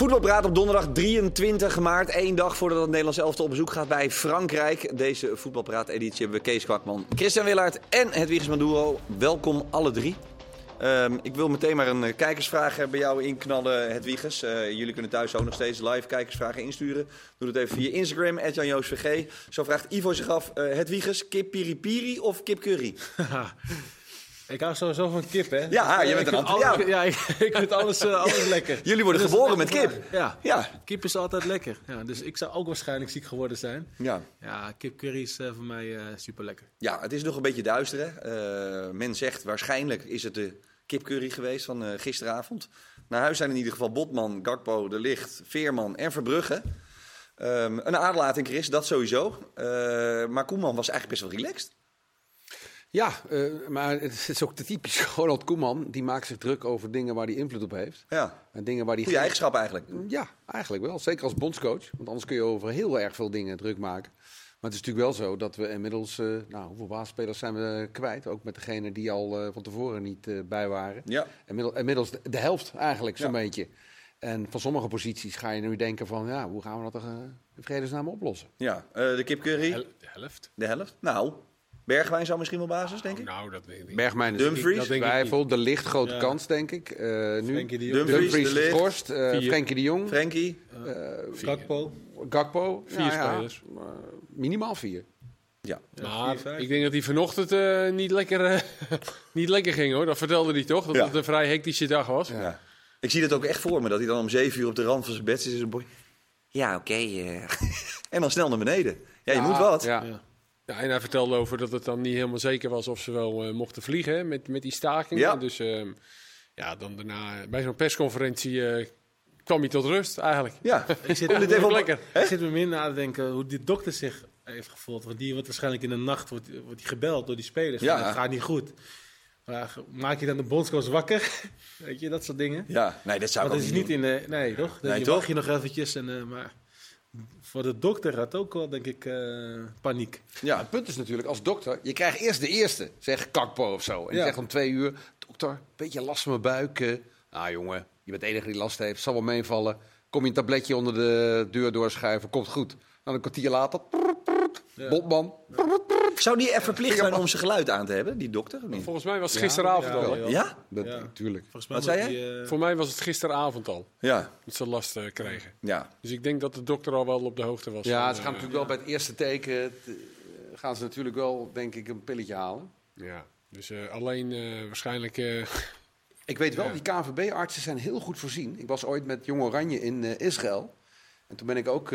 Voetbalpraat op donderdag 23 maart. één dag voordat het Nederlands elftal op bezoek gaat bij Frankrijk. Deze voetbalpraat-editie hebben we Kees Kwakman, Christian Willaert en Hedwiges Maduro. Welkom alle drie. Ehm, ik wil meteen maar een eh, kijkersvraag bij jou inknallen, Hedwiges. Uh, jullie kunnen thuis ook nog steeds live kijkersvragen insturen. Doe dat even via Instagram, @janjoosvg. Zo vraagt Ivo zich af, uh, Hedwiges, kip piri piri of kip curry? Ik hou sowieso van kip, hè? Ja, je bent een Antilliaan. Ja, ik, ik vind alles, uh, alles lekker. Jullie worden dus geboren met kip. Ja. ja, kip is altijd lekker. Ja, dus ik zou ook waarschijnlijk ziek geworden zijn. Ja, ja kipcurry is uh, voor mij uh, super lekker. Ja, het is nog een beetje duister, hè? men zegt waarschijnlijk is het de kipcurry geweest van gisteravond. Naar huis zijn in ieder geval Botman, Gakpo, De Licht, Veerman en Verbrugge. Um, een aderlating, Chris, dat sowieso. maar Koeman was eigenlijk best wel relaxed. Ja, uh, maar het is ook de typisch Ronald Koeman. Die maakt zich druk over dingen waar hij invloed op heeft. Ja. En dingen waar hij Goeie eigenschap eigenlijk. Ja, eigenlijk wel. Zeker als bondscoach. Want anders kun je over heel erg veel dingen druk maken. Maar het is natuurlijk wel zo dat we inmiddels... Uh, nou, hoeveel baasspelers zijn we kwijt? Ook met degene die al uh, van tevoren niet bij waren. Ja. Inmiddels, inmiddels de, de helft eigenlijk, zo'n ja. beetje. En van sommige posities ga je nu denken van... Ja, hoe gaan we dat er in vredesnaam oplossen? Ja, de kipcurry. De helft. De helft? Nou... Bergwijn zou misschien wel basis, denk ik. Nou, dat weet ik niet. Bergwijn is Dumfries, twijfel. De licht grote ja. kans, denk ik. Uh, nu Frenkie de Jong. Dumfries, Dumfries de geschorst. Uh, Frenkie de Jong. Frenkie. Uh, Gakpo. Gakpo. Vier ja, spelers. Ja, minimaal vier. Ja. Maar ik denk dat hij vanochtend uh, niet, lekker, uh, niet lekker ging hoor. Dat vertelde hij toch? Dat ja. het een vrij hectische dag was. Ja. Ik zie het ook echt voor me. Dat hij dan om zeven uur op de rand van zijn bed zit. En ja, oké. Okay, uh. en dan snel naar beneden. Ja, je moet wat. Ja. Ja, en hij vertelde over dat het dan niet helemaal zeker was of ze wel uh, mochten vliegen hè, met, met die staking. Ja. Dus uh, ja, dan daarna bij zo'n persconferentie uh, kwam hij tot rust eigenlijk. Ja, ik zit, dit even lekker. ik zit me meer na te denken hoe die dokter zich heeft gevoeld. Want die wordt waarschijnlijk in de nacht wordt, wordt die gebeld door die spelers. Ja. Dat gaat niet goed. Maar maak je dan de bondscoach wakker? Weet je, dat soort dingen. Ja, nee, dat zou ik dat is niet in de... Nee, toch? Dan nee, je toch? je nog eventjes en... maar voor de dokter had ook wel, denk ik, uh, paniek. Ja, het punt is natuurlijk, als dokter, je krijgt eerst de eerste, zeg Kakpo of zo. En ja. je zegt om twee uur, dokter, beetje last van mijn buik. Uh, nou jongen, je bent de enige die last heeft, zal wel meevallen. Kom je een tabletje onder de deur doorschuiven, komt goed. Dan een kwartier later. Botman. Zou die er verplicht zijn om zijn geluid aan te hebben, die dokter? Niet? Volgens mij was het gisteravond ja, al. Ja? ja? Dat, Natuurlijk. Wat zei jij? Uh... Voor mij was het gisteravond al. Ja. Dat ze last uh, kregen. Ja. Dus ik denk dat de dokter al wel op de hoogte was. Ja, ze gaan natuurlijk wel bij het eerste teken... gaan ze natuurlijk wel, denk ik, een pilletje halen. Ja, dus uh, alleen waarschijnlijk... ik weet wel, die KNVB-artsen zijn heel goed voorzien. Ik was ooit met Jong Oranje in Israël. En toen ben ik ook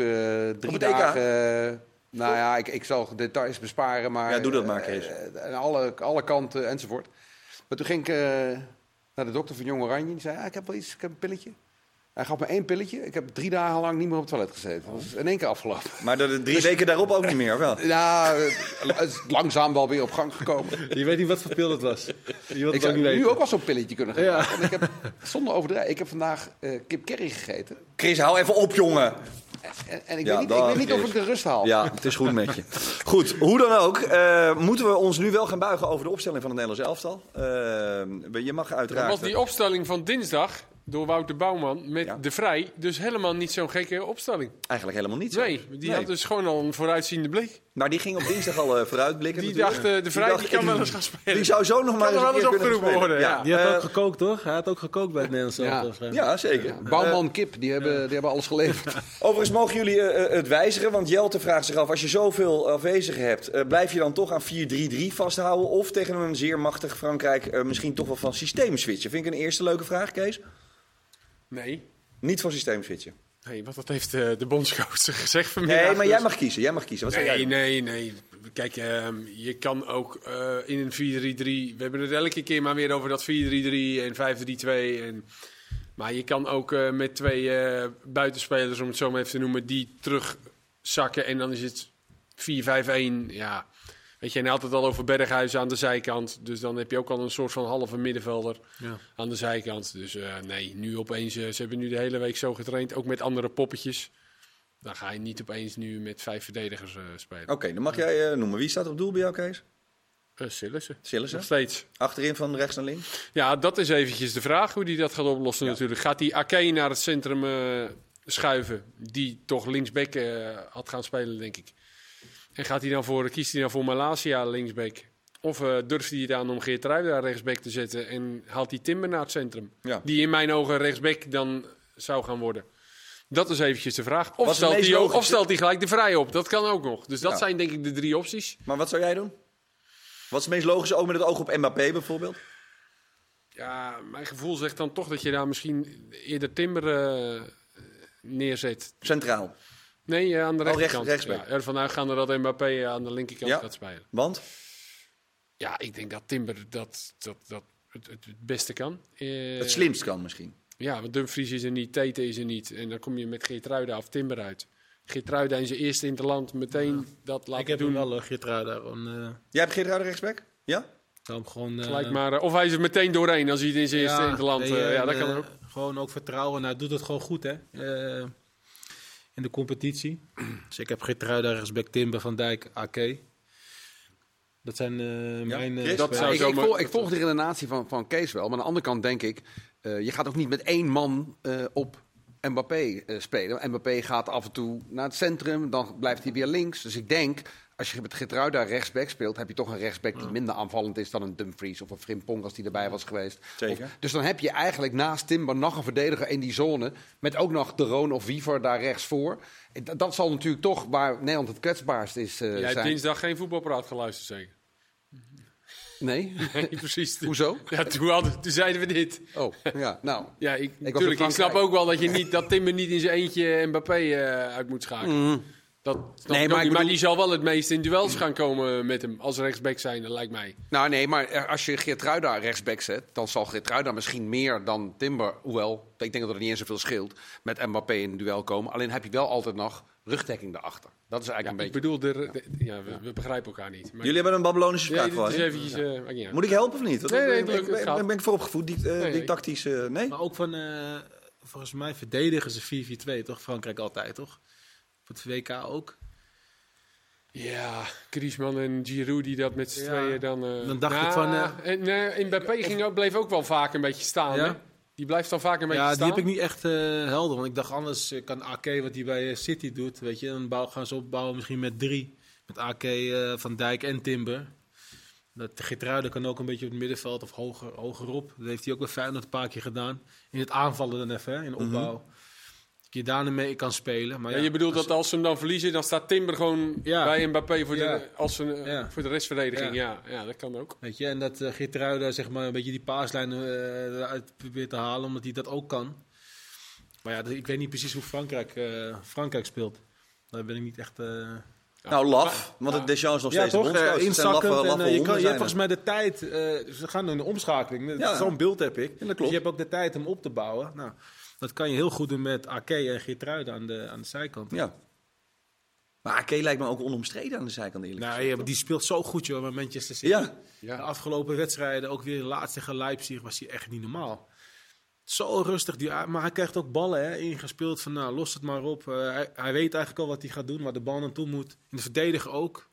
drie dagen... Nou ja, ik, ik zal details besparen, maar... Ja, doe dat maar, Kees. Uh, alle, alle kanten enzovoort. Maar toen ging ik uh, naar de dokter van Jong Oranje. Die zei, ah, ik heb wel iets, ik heb een pilletje. Hij gaf me één pilletje. Ik heb drie dagen lang niet meer op het toilet gezeten. Dat is in één keer afgelopen. Maar de drie dus, weken daarop ook niet meer, of wel? Ja, het is langzaam wel weer op gang gekomen. Je weet niet wat voor pil het was. Je ik zou nu ook wel zo'n pilletje kunnen gebruiken. Ja. En ik heb, zonder overdrijven, ik heb vandaag uh, kip curry gegeten. Chris, hou even op, jongen. En, en ik, ja, weet niet, ik weet niet of ik de rust haal. Ja, het is goed met je. Goed, hoe dan ook. Uh, moeten we ons nu wel gaan buigen over de opstelling van het Nederlands elftal. Uh, je mag uiteraard... Dat was die opstelling van dinsdag door Wouter Bouwman met ja. De Vrij. Dus helemaal niet zo'n gekke opstelling. Eigenlijk helemaal niet zo. Nee, die nee. had dus gewoon al een vooruitziende blik. Maar die ging op dinsdag al uh, vooruitblikken. Die dacht, uh, De Vrij die, dacht, die kan wel eens gaan spelen. Die zou zo nog maar eens, eens opgeroepen worden. Ja. Die had ook gekookt, toch? Hij had ook gekookt bij het Nederlands elftal. Ja. ja, zeker. Ja. Bouwman, Kip, die hebben, die hebben alles geleverd. Overigens mogen jullie uh, het wijzigen, want Jelte vraagt zich af... als je zoveel afwezigen hebt, blijf je dan toch aan 4-3-3 vasthouden... of tegen een zeer machtig Frankrijk misschien toch wel van systeem switchen? Vind ik een eerste leuke vraag, Kees. Nee. Niet van systeem switchen. Nee, wat dat heeft uh, de bondscoach gezegd vanmiddag. Nee, maar jij mag kiezen. Jij mag kiezen. Wat nee, jij nee, nee. Kijk, uh, je kan ook uh, in een 4-3-3... We hebben het elke keer maar weer over dat 4-3-3 en 5-3-2. En... Maar je kan ook met twee buitenspelers, om het zo maar even te noemen... die terugzakken en dan is het 4-5-1. Ja, Weet je, en altijd al over Berghuis aan de zijkant. Dus dan heb je ook al een soort van halve middenvelder ja. aan de zijkant. Dus uh, nee, nu opeens... Uh, ze hebben nu de hele week zo getraind, ook met andere poppetjes. Dan ga je niet opeens nu met vijf verdedigers uh, spelen. Oké, okay, dan mag jij noemen. Wie staat op doel bij jou, Kees? Uh, Sillissen. Sillissen? Nog steeds. Achterin van rechts naar links? Ja, dat is eventjes de vraag hoe hij dat gaat oplossen Ja. natuurlijk. Gaat hij Ake naar het centrum eh, schuiven, die toch linksback eh, had gaan spelen, denk ik. En gaat hij dan voor, kiest hij dan voor Malasia linksback? Of eh, durft hij het aan om Geert daar rechtsback te zetten en haalt hij Timber naar het centrum? Ja. Die in mijn ogen rechtsback dan zou gaan worden. Dat is eventjes de vraag. Of, stelt hij, ook- logische? of stelt hij gelijk de vrij op. Dat kan ook nog. Dus dat Ja. zijn denk ik de drie opties. Maar wat zou jij doen? Wat is het meest logische, ook met het oog op Mbappé bijvoorbeeld? Ja, mijn gevoel zegt dan toch dat je daar misschien eerder Timber eh, neerzet. Centraal. Nee, eh, aan de Oh, rechts- rechterkant. rechtsback. ja, ervan uitgaande dat Mbappé aan de linkerkant Ja. gaat spelen. Want? Ja, ik denk dat Timber dat, dat, dat het, het het beste kan. Eh, Het slimst kan misschien. Ja, want Dumfries is er niet, Tete is er niet. En dan kom je met Geertruida of Timber uit. Geertruida in zijn eerste interland meteen dat laten Ik heb doen. hem wel, uh, Geertruida. Eh, Jij hebt Geert Ruijder rechtsback? Ja? hem gewoon... eh, Gelijk maar, eh, of hij is er meteen doorheen als hij het in zijn eerste interland... nee, eh, ja, dat eh, kan ook. Gewoon ook vertrouwen. Nou, hij doet het gewoon goed, hè. In de competitie. Dus ik heb Geertruida, rechtsback Timber, Van Dijk, AK. Dat zijn eh, mijn... eh? Dat spelers. zou ik, zo ik, volg, ik volg de redenatie van, van Kees wel. Maar aan de andere kant denk ik, eh, je gaat ook niet met één man eh, op Mbappé eh, spelen. Mbappé gaat af en toe naar het centrum, dan blijft hij weer links. Dus ik denk, als je met Geertruida rechtsback speelt, heb je toch een rechtsback die minder aanvallend is dan een Dumfries of een Frimpong als die erbij was geweest. Zeker. Of- dus dan heb je eigenlijk naast Timber nog een verdediger in die zone. Met ook nog de Roon of Wiever daar rechts voor. Dat, dat zal natuurlijk toch waar Nederland het kwetsbaarst is eh, Jij hebt zijn. dinsdag geen voetbalpraat geluisterd, zeker? Nee? Nee, precies. Hoezo? Ja, toen, hadden, toen zeiden we dit. Oh, ja, nou. Ja, ik, in tuurlijk, ik snap ook wel dat, je niet, dat Timber niet in zijn eentje Mbappé eh, uit moet schakelen. Dat Nee, ik maar ik bedoel- die zal wel het meest in duels gaan komen met hem als rechtsback zijn, dat lijkt mij. Nou nee, maar als je Geertruida rechtsback zet, dan zal Geertruida misschien meer dan Timber, hoewel, ik denk dat er niet eens zoveel scheelt, met Mbappé in een duel komen. Alleen heb je wel altijd nog rugdekking daarachter. Dat is eigenlijk ik een beetje... bedoel, de, de- ja, we, we begrijpen elkaar niet. Maar, Jullie hebben een Babylonische vraag voor eventjes... eh. Moet ik helpen of niet? Want Nee, nee, ik, ik, ik- ik ben ik vooropgevoed, die, eh, Nee, die nee. tactisch... eh, nee? Maar ook van, eh, volgens mij verdedigen ze 4-4-2, toch? Frankrijk altijd, toch? Voor het WK ook. Ja, Griezmann en Giroud die dat met z'n Ja. tweeën dan... eh, Dan dacht nou, ik van, eh, en, eh, Mbappé ging ook, bleef ook wel vaak een beetje staan, Ja? hè? Die blijft dan vaak een beetje Ja, die staan. heb ik niet echt eh, helder. Want ik dacht anders kan AK wat hij bij City doet, weet je. Dan bouw, gaan ze opbouwen misschien met drie. Met AK, eh, Van Dijk en Timber. Dat Geertruiden kan ook een beetje op het middenveld of hoger, hogerop. Dat heeft hij ook bij Feyenoord een paar keer gedaan. In het aanvallen dan even, hè, in de opbouw. Dat je daar mee kan spelen. Maar Ja, ja, je bedoelt als- dat als ze hem dan verliezen, dan staat Timber gewoon Ja. bij Mbappé voor de, als een, eh, Ja. voor de restverdediging. Ja. Ja. Dat kan ook. Weet je, en dat uh, Geertruida zeg maar een beetje die paaslijn eh, eruit probeert te halen, omdat hij dat ook kan. Maar ja, ik weet niet precies hoe Frankrijk, eh, Frankrijk speelt. Daar ben ik niet echt... Nou, laf. Want het Deschamps is nog Ja, steeds de toch? bondscoach. Eh, inzakkend. En, eh, je, kan, je hebt volgens mij de tijd. eh, ze gaan in de omschakeling. Ja. Zo'n beeld heb ik. klopt. Dus je hebt ook de tijd om op te bouwen. Nou, dat kan je heel goed doen met Ake en Geertruida aan de, aan de zijkant. Ja. Maar Ake lijkt me ook onomstreden aan de zijkant eerlijk Nou, gezegd. ja, die speelt zo goed joh, met Manchester City. Ja. Ja. De afgelopen wedstrijden, ook weer laatst tegen Leipzig, was hij echt niet normaal. Zo rustig, die, maar hij krijgt ook ballen hè, ingespeeld van nou, los het maar op. Eh, hij, hij weet eigenlijk al wat hij gaat doen, waar de bal naartoe moet. In de verdediger ook.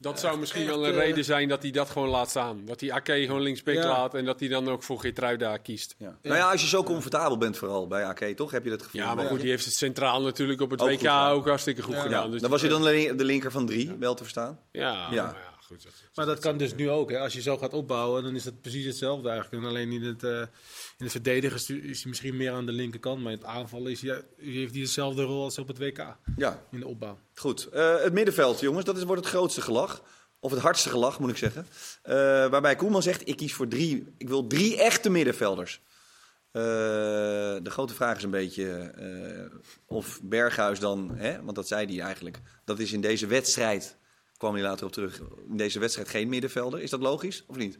Dat zou misschien echt, wel een eh, reden zijn dat hij dat gewoon laat staan. Dat hij Ake gewoon linksback Ja. laat en dat hij dan ook voor Geertruida kiest. Ja. Nou ja, als je zo comfortabel bent vooral bij Ake, toch? Heb je dat gevoel? Ja, maar goed, die heeft het centraal natuurlijk op het Ook WK ook hartstikke goed Ja. gedaan. Ja, Dus dan was je dan de de linker van drie, wel te verstaan. Ja, Dat- Maar dat kan dus nu ook. Hè. Als je zo gaat opbouwen, dan is het precies hetzelfde eigenlijk. En alleen in het, eh in het verdedigen is hij- is hij misschien meer aan de linkerkant. Maar in het aanvallen is hij, heeft hij dezelfde rol als op het WK. Ja, In de opbouw. goed. Eh, het middenveld, jongens, dat is, wordt het grootste gelach. Of het hardste gelach, moet ik zeggen. Eh, waarbij Koeman zegt, ik kies voor drie, ik wil drie echte middenvelders. Eh, de grote vraag is een beetje eh, of Berghuis dan, hè, want dat zei hij eigenlijk, dat is in deze wedstrijd, kwam hij later op terug, in deze wedstrijd geen middenvelder. Is dat logisch of niet?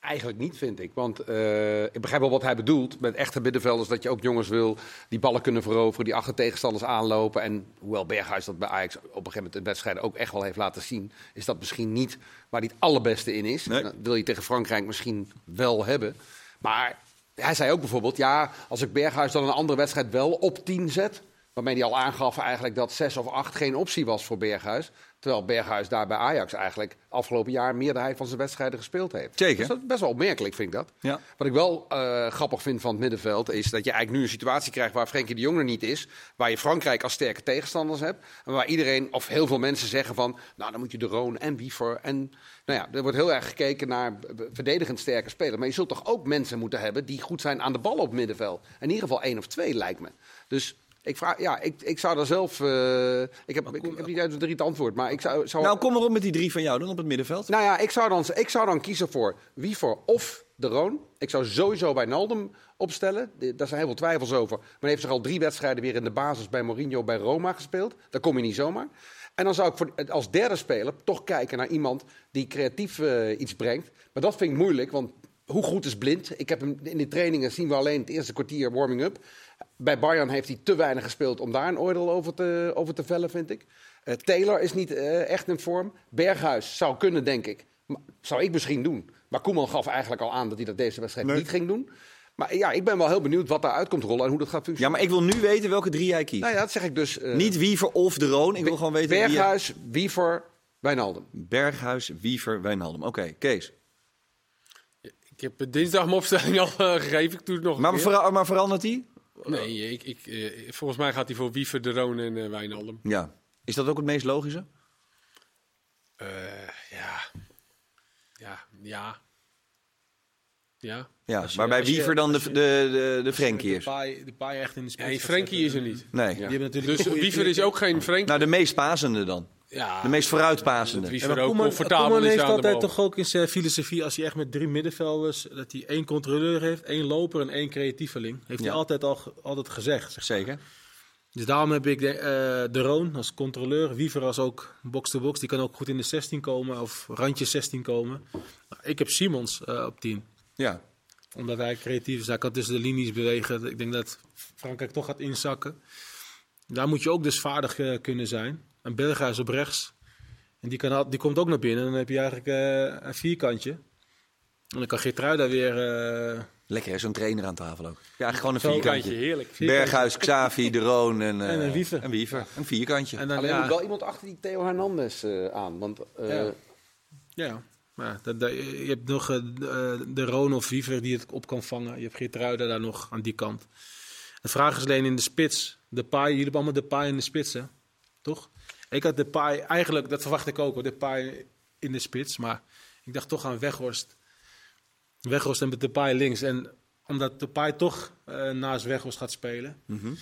Eigenlijk niet, vind ik. Want eh, ik begrijp wel wat hij bedoelt met echte middenvelders. Dat je ook jongens wil die ballen kunnen veroveren, die achter tegenstanders aanlopen. En hoewel Berghuis dat bij Ajax op een gegeven moment in wedstrijden ook echt wel heeft laten zien, is dat misschien niet waar hij het allerbeste in is. Nee. Dat wil je tegen Frankrijk misschien wel hebben. Maar hij zei ook bijvoorbeeld, ja, als ik Berghuis dan een andere wedstrijd wel op 10 zet, Waarmee hij al aangaf eigenlijk dat 6 of 8 geen optie was voor Berghuis. Terwijl Berghuis daar bij Ajax eigenlijk afgelopen jaar meerderheid van zijn wedstrijden gespeeld heeft. Zeker. Dus dat is best wel opmerkelijk, vind ik dat. Ja. Wat ik wel eh, grappig vind van het middenveld is dat je eigenlijk nu een situatie krijgt waar Frenkie de Jong er niet is. Waar je Frankrijk als sterke tegenstanders hebt. En waar iedereen, of heel veel mensen zeggen van, nou dan moet je de Roon en Wiever. En nou ja, er wordt heel erg gekeken naar verdedigend sterke spelers. Maar je zult toch ook mensen moeten hebben die goed zijn aan de bal op het middenveld. In ieder geval één of twee lijkt me. Dus ik vraag, ja, ik, ik zou daar zelf, eh, ik, heb, ik, ik heb niet uit het drie het antwoord, maar ik zou, zou Nou, kom maar op met die drie van jou dan op het middenveld. nou ja, ik zou, dan, ik zou dan kiezen voor Wiever of De Roon. Ik zou sowieso bij Naldum opstellen. De- Daar zijn heel veel twijfels over. Maar hij heeft zich al drie wedstrijden weer in de basis bij Mourinho bij Roma gespeeld. Daar kom je niet zomaar. En dan zou ik voor, als derde speler toch kijken naar iemand die creatief eh, iets brengt. Maar dat vind ik moeilijk, want hoe goed is Blind? Ik heb hem in de trainingen zien we alleen het eerste kwartier warming-up. Bij Bayern heeft hij te weinig gespeeld om daar een oordeel over te, over te vellen, vind ik. Eh, Taylor is niet eh, echt in vorm. Berghuis zou kunnen, denk ik. Maar, zou ik misschien doen. Maar Koeman gaf eigenlijk al aan dat hij dat deze wedstrijd Nee. niet ging doen. Maar ja, ik ben wel heel benieuwd wat daaruit komt rollen en hoe dat gaat Ja, functioneren. maar ik wil nu weten welke drie jij kiest. Nou ja, dat zeg ik dus. eh, Niet Wiever of De Roon. Ik wil gewoon weten wie Berghuis, Wiever, Wijnaldum. Berghuis, Wiever, Wijnaldum. Oké, Kees. Ik heb dinsdag mijn opstelling al gegeven. Ik doe het nog een Maar, keer. vera- maar verandert die? Nee, ik, ik, eh, volgens mij gaat hij voor Wiever, De Roon en eh Wijnaldum. Ja. Is dat ook het meest logische? Eh, ja. Ja, ja. Ja. Ja, je- waarbij als je- Wiever dan de, de, de, de Frenkie is. paai, de paai echt in de spits. Nee, gaat Frenkie is er niet. Nee. Ja. Die hebben natuurlijk Dus goede Wiever is ook geen Frenkie. Nou, de meest pasende dan. Ja, De meest vooruitpasende. Wiever maar ook Koeman, comfortabel Koeman is heeft altijd toch ook in zijn filosofie, als hij echt met drie middenvelders, dat hij één controleur heeft, één loper en één creatieveling. Heeft Ja. hij altijd al altijd gezegd. Zeg. Zeker. Dus daarom heb ik de, eh, de Roon als controleur, Wiever als ook box-to-box. Die kan ook goed in de 16 komen of randje 16 komen. Nou, ik heb Simons eh, op 10 Ja. omdat hij creatief is. Hij kan tussen de linies bewegen. Ik denk dat Frankrijk toch gaat inzakken. Daar moet je ook dus vaardig eh, kunnen zijn. En Berghuis op rechts. En die, kan, al- die komt ook naar binnen. Dan heb je eigenlijk eh, een vierkantje. En dan kan Geertruida weer... eh, Lekker, hè, zo'n trainer aan tafel ook. Ja, gewoon een Zo, vierkantje. heerlijk. Berghuis, Xavi, De Roon en, eh, En een Wiever. Een Wiever. Een vierkantje. en dan, Alleen ja, moet wel iemand achter die Theo Hernandez eh, aan. Want eh, Ja. ja, maar dat, dat- je hebt nog eh, de, de Roon of Wiever die het op kan vangen. Je hebt Geertruida daar nog aan die kant. De vraag is alleen in de spits. De paai, jullie hebben allemaal de paai in de spits, hè? Toch? Ik had de paai, eigenlijk, dat verwacht ik ook, hoor, de paai in de spits. Maar ik dacht toch aan Weghorst. Weghorst en de paai links. En omdat de paai toch eh, naast Weghorst gaat spelen, Mhm.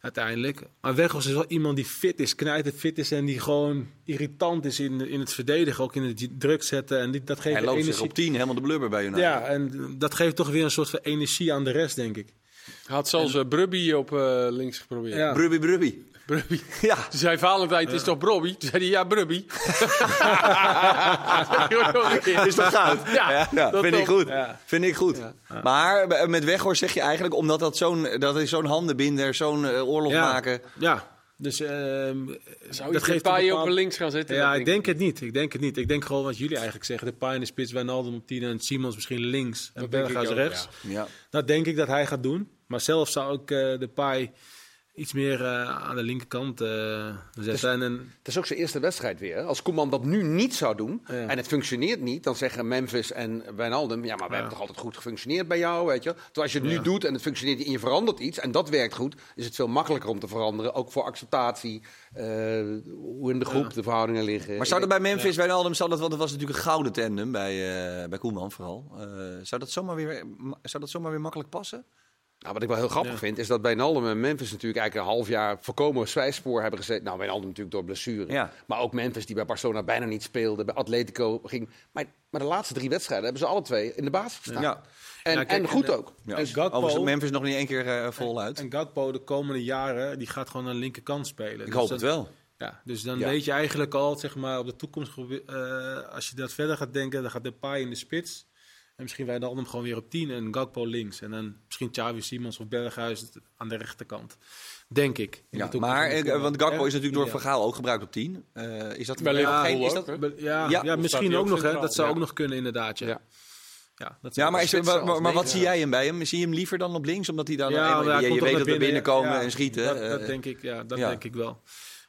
uiteindelijk. Maar Weghorst is wel iemand die fit is, knijtend fit is en die gewoon irritant is in, in het verdedigen. Ook in het druk zetten. En die, dat geeft Hij loopt zich energie. op 10 helemaal de blubber bij United. Ja, en dat geeft toch weer een soort van energie aan de rest, denk ik. Hij had zelfs eh, Brubby op eh, links geprobeerd. Ja. Brubby, brubby. Brubby. Ja. Toen zei Valentijn, het is toch Brobby? Toen zei hij, ja, Brubby. Is dat goud? Ja, Ja, dat vind ik toch. goed. Ja. Vind ik goed. Maar eh, met Weghorst zeg je eigenlijk, omdat dat zo'n dat is zo'n handenbinder, zo'n eh, oorlog Ja. maken. Ja, dus ehm, Zou je dat de geeft een paai bepaald- op links gaan zetten? Ja, ik denk het niet. Ik denk het niet. Ik denk gewoon wat jullie eigenlijk zeggen. De paai in de spits, Wijnaldum op 10 en Simons misschien links. En Berghuis rechts. ja. Ja. Dat denk ik dat hij gaat doen. Maar zelf zou ik eh, de paai iets meer eh, aan de linkerkant eh, zetten. En, en, Het is ook zijn eerste wedstrijd weer. Als Koeman dat nu niet zou doen Ja. en het functioneert niet, dan zeggen Memphis en Wijnaldum, ja, maar we Ja. hebben toch altijd goed gefunctioneerd bij jou, weet je. Terwijl als je het Ja. nu doet en het functioneert niet en je verandert iets en dat werkt goed, is het veel makkelijker om te veranderen. Ook voor acceptatie, eh, hoe in de groep de verhoudingen liggen. Maar zou dat bij Memphis, Wijnaldum, zou dat, want dat was natuurlijk een gouden tandem bij, eh, bij Koeman vooral. Eh, zou, dat zomaar weer, zou dat zomaar weer makkelijk passen? Nou, wat ik wel heel grappig Ja. vind, is dat Wijnaldum en Memphis natuurlijk eigenlijk een half jaar voorkomen zwijspoor hebben gezet. Nou, Wijnaldum natuurlijk door blessure. Ja. Maar ook Memphis, die bij Barcelona bijna niet speelde, bij Atletico ging. Maar, maar de laatste drie wedstrijden hebben ze alle twee in de basis gestaan. Ja. En, kijk, en goed en, ook. ja. En Gakpo- Overigens Memphis nog niet één keer eh, voluit. en Gakpo de komende jaren, die gaat gewoon aan de linkerkant spelen. Ik Dus hoop dat- het wel. Ja, dus dan Ja. weet je eigenlijk al, zeg maar, op de toekomst, eh, als je dat verder gaat denken, dan gaat de paai in de spits. En misschien Wijnaldum gewoon weer op 10 en Gakpo links. En dan misschien Xavi Simons of Berghuis aan de rechterkant. Denk ik. Ja, maar, eh, want Gakpo Ja? is natuurlijk door Ja. Van Gaal ook gebruikt op 10. Eh, is dat ja, geen, is dat, Ja, Ja, ja, misschien ook ook nog, hè. Dat zou Ja. ook nog kunnen, inderdaad. Ja. Ja. Ja, dat Ja, maar, is, maar, maar, maar wat zie jij hem bij hem? Zie je hem liever dan op links? Omdat hij dan... Ja, maar hij je, weet dat er binnenkomen Ja, en schieten. Dat, eh, dat denk ik, ja, dat ja. denk ik wel.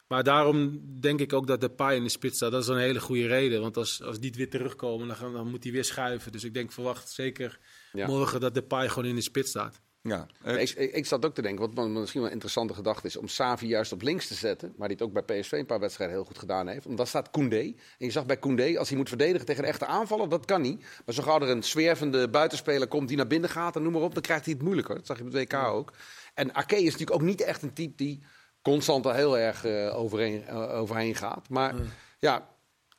Maar daarom denk ik ook dat de Pai in de spits staat. Dat is een hele goede reden. Want als, als die weer terugkomen, dan, gaan, dan moet hij weer schuiven. Dus ik denk, verwacht zeker Ja. morgen dat de Pai gewoon in de spits staat. ja. Eh, Ik, ik, ik zat ook te denken, wat misschien wel een interessante gedachte is, om Savi juist op links te zetten. Maar die het ook bij PSV een paar wedstrijden heel goed gedaan heeft. Want daar staat Koundé. En je zag bij Koundé, als hij moet verdedigen tegen een echte aanvaller, dat kan niet. Maar zo gauw er een zwervende buitenspeler komt die naar binnen gaat en noem maar op, dan krijgt hij het moeilijker. Dat zag je bij het WK ook. En Ake is natuurlijk ook niet echt een type die constant er heel erg eh, overheen, eh, overheen gaat. Maar ja,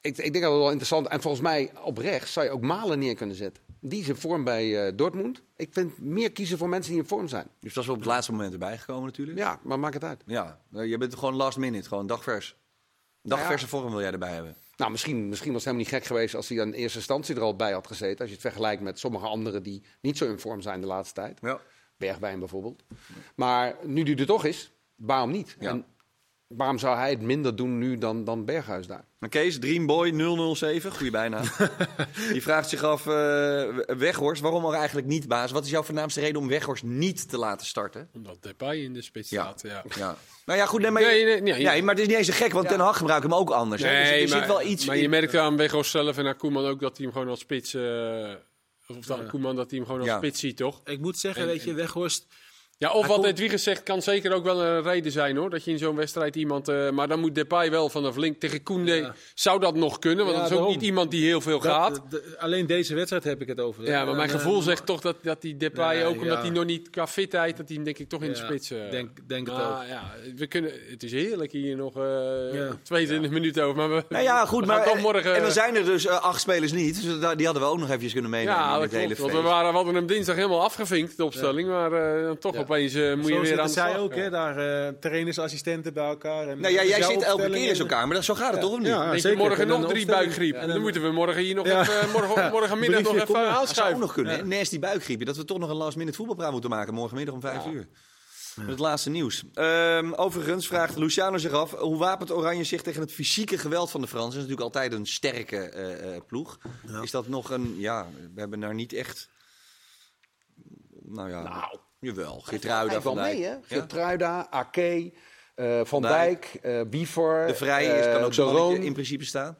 ik, ik denk dat het wel interessant En volgens mij op rechts zou je ook Malen neer kunnen zetten. Die is in vorm bij eh, Dortmund. Ik vind meer kiezen voor mensen die in vorm zijn. dus dat is wel op het laatste moment erbij gekomen natuurlijk. Ja, maar maak het uit. Ja, eh, je bent gewoon last minute, gewoon dagvers. Dagverse vorm wil jij erbij hebben. Nou, misschien, misschien was het helemaal niet gek geweest als hij in eerste instantie er al bij had gezeten. Als je het vergelijkt met sommige anderen die niet zo in vorm zijn de laatste tijd. Ja. Bergwijn bijvoorbeeld. Maar nu die er toch is, waarom niet? Ja. En waarom zou hij het minder doen nu dan, dan Berghuis daar? Maar Kees, Dreamboy 007, goede bijnaam. Die vraagt zich af, eh, Weghorst, waarom er eigenlijk niet baas? Wat is jouw voornaamste reden om Weghorst niet te laten starten? Omdat Depay in de spits Ja. staat. Ja. Ja. Nou ja, goed, nee, maar, Nee, nee, nee, ja, maar het is niet eens zo gek, want Ten Hag gebruikt hem ook anders. hè? Dus er zit wel iets maar in. je merkt aan Weghorst zelf en aan Koeman ook dat hij hem gewoon als spits... eh, of dan Koeman dat hij hem gewoon als Ja. spits ziet, toch? Ik moet zeggen, En- weet je, Weghorst... Ja, of Hij wat komt- Edwiges zegt, kan zeker ook wel een reden zijn hoor. Dat je in zo'n wedstrijd iemand. eh, maar dan moet Depay wel vanaf link tegen Koundé. Ja. Zou dat nog kunnen? Want Ja, dat is ook daarom. niet iemand die heel veel dat- gaat. de- alleen deze wedstrijd heb ik het over. ja, maar mijn En, eh, gevoel zegt toch dat, dat die Depay Nee, ook, omdat ja. hij nog niet qua fitheid, dat hij hem denk ik toch in de spits. eh, denk- denk het maar ook. Ja, we kunnen, het is heerlijk hier nog eh Ja. 22 minuten over. Maar we, Nou ja, goed, we maar gaan toch morgen. en dan zijn er dus acht spelers niet. Dus da- die hadden we ook nog eventjes kunnen meenemen ja, in dat het hele. Want we, waren, we hadden hem dinsdag helemaal afgevinkt, de opstelling. Maar eh, dan toch Ja. Opeens eh, moet je weer aan de zij ook, Ja. hè? Daar eh trainersassistenten bij elkaar. En Nou ja, jij jouw zit elke keer in zo'n kamer, maar dat, zo gaat het toch of niet? Ja, zeker. morgen En nog drie buikgriep. En dan moeten we morgen hier nog Ja. even, morgen, morgenmiddag nog even maar. Dat zou ook aanschuiven. nog kunnen. Naast die buikgriepje, dat we toch nog een last minute voetbalpraat moeten maken morgenmiddag om vijf uur. Het laatste nieuws. Ehm, overigens vraagt Luciano zich af, hoe wapent Oranje zich tegen het fysieke geweld van de Fransen? Dat is natuurlijk altijd een sterke eh, eh, ploeg. Is dat nog een, ja, we hebben daar niet echt, nou ja, Nou, jawel, Geertruida Hij van wel Dijk. mee, hè? Gertruida, Ake, eh, Van Dijk. Dijk, eh Wiever, De Vrij is, kan eh, ook Roon. in principe staan.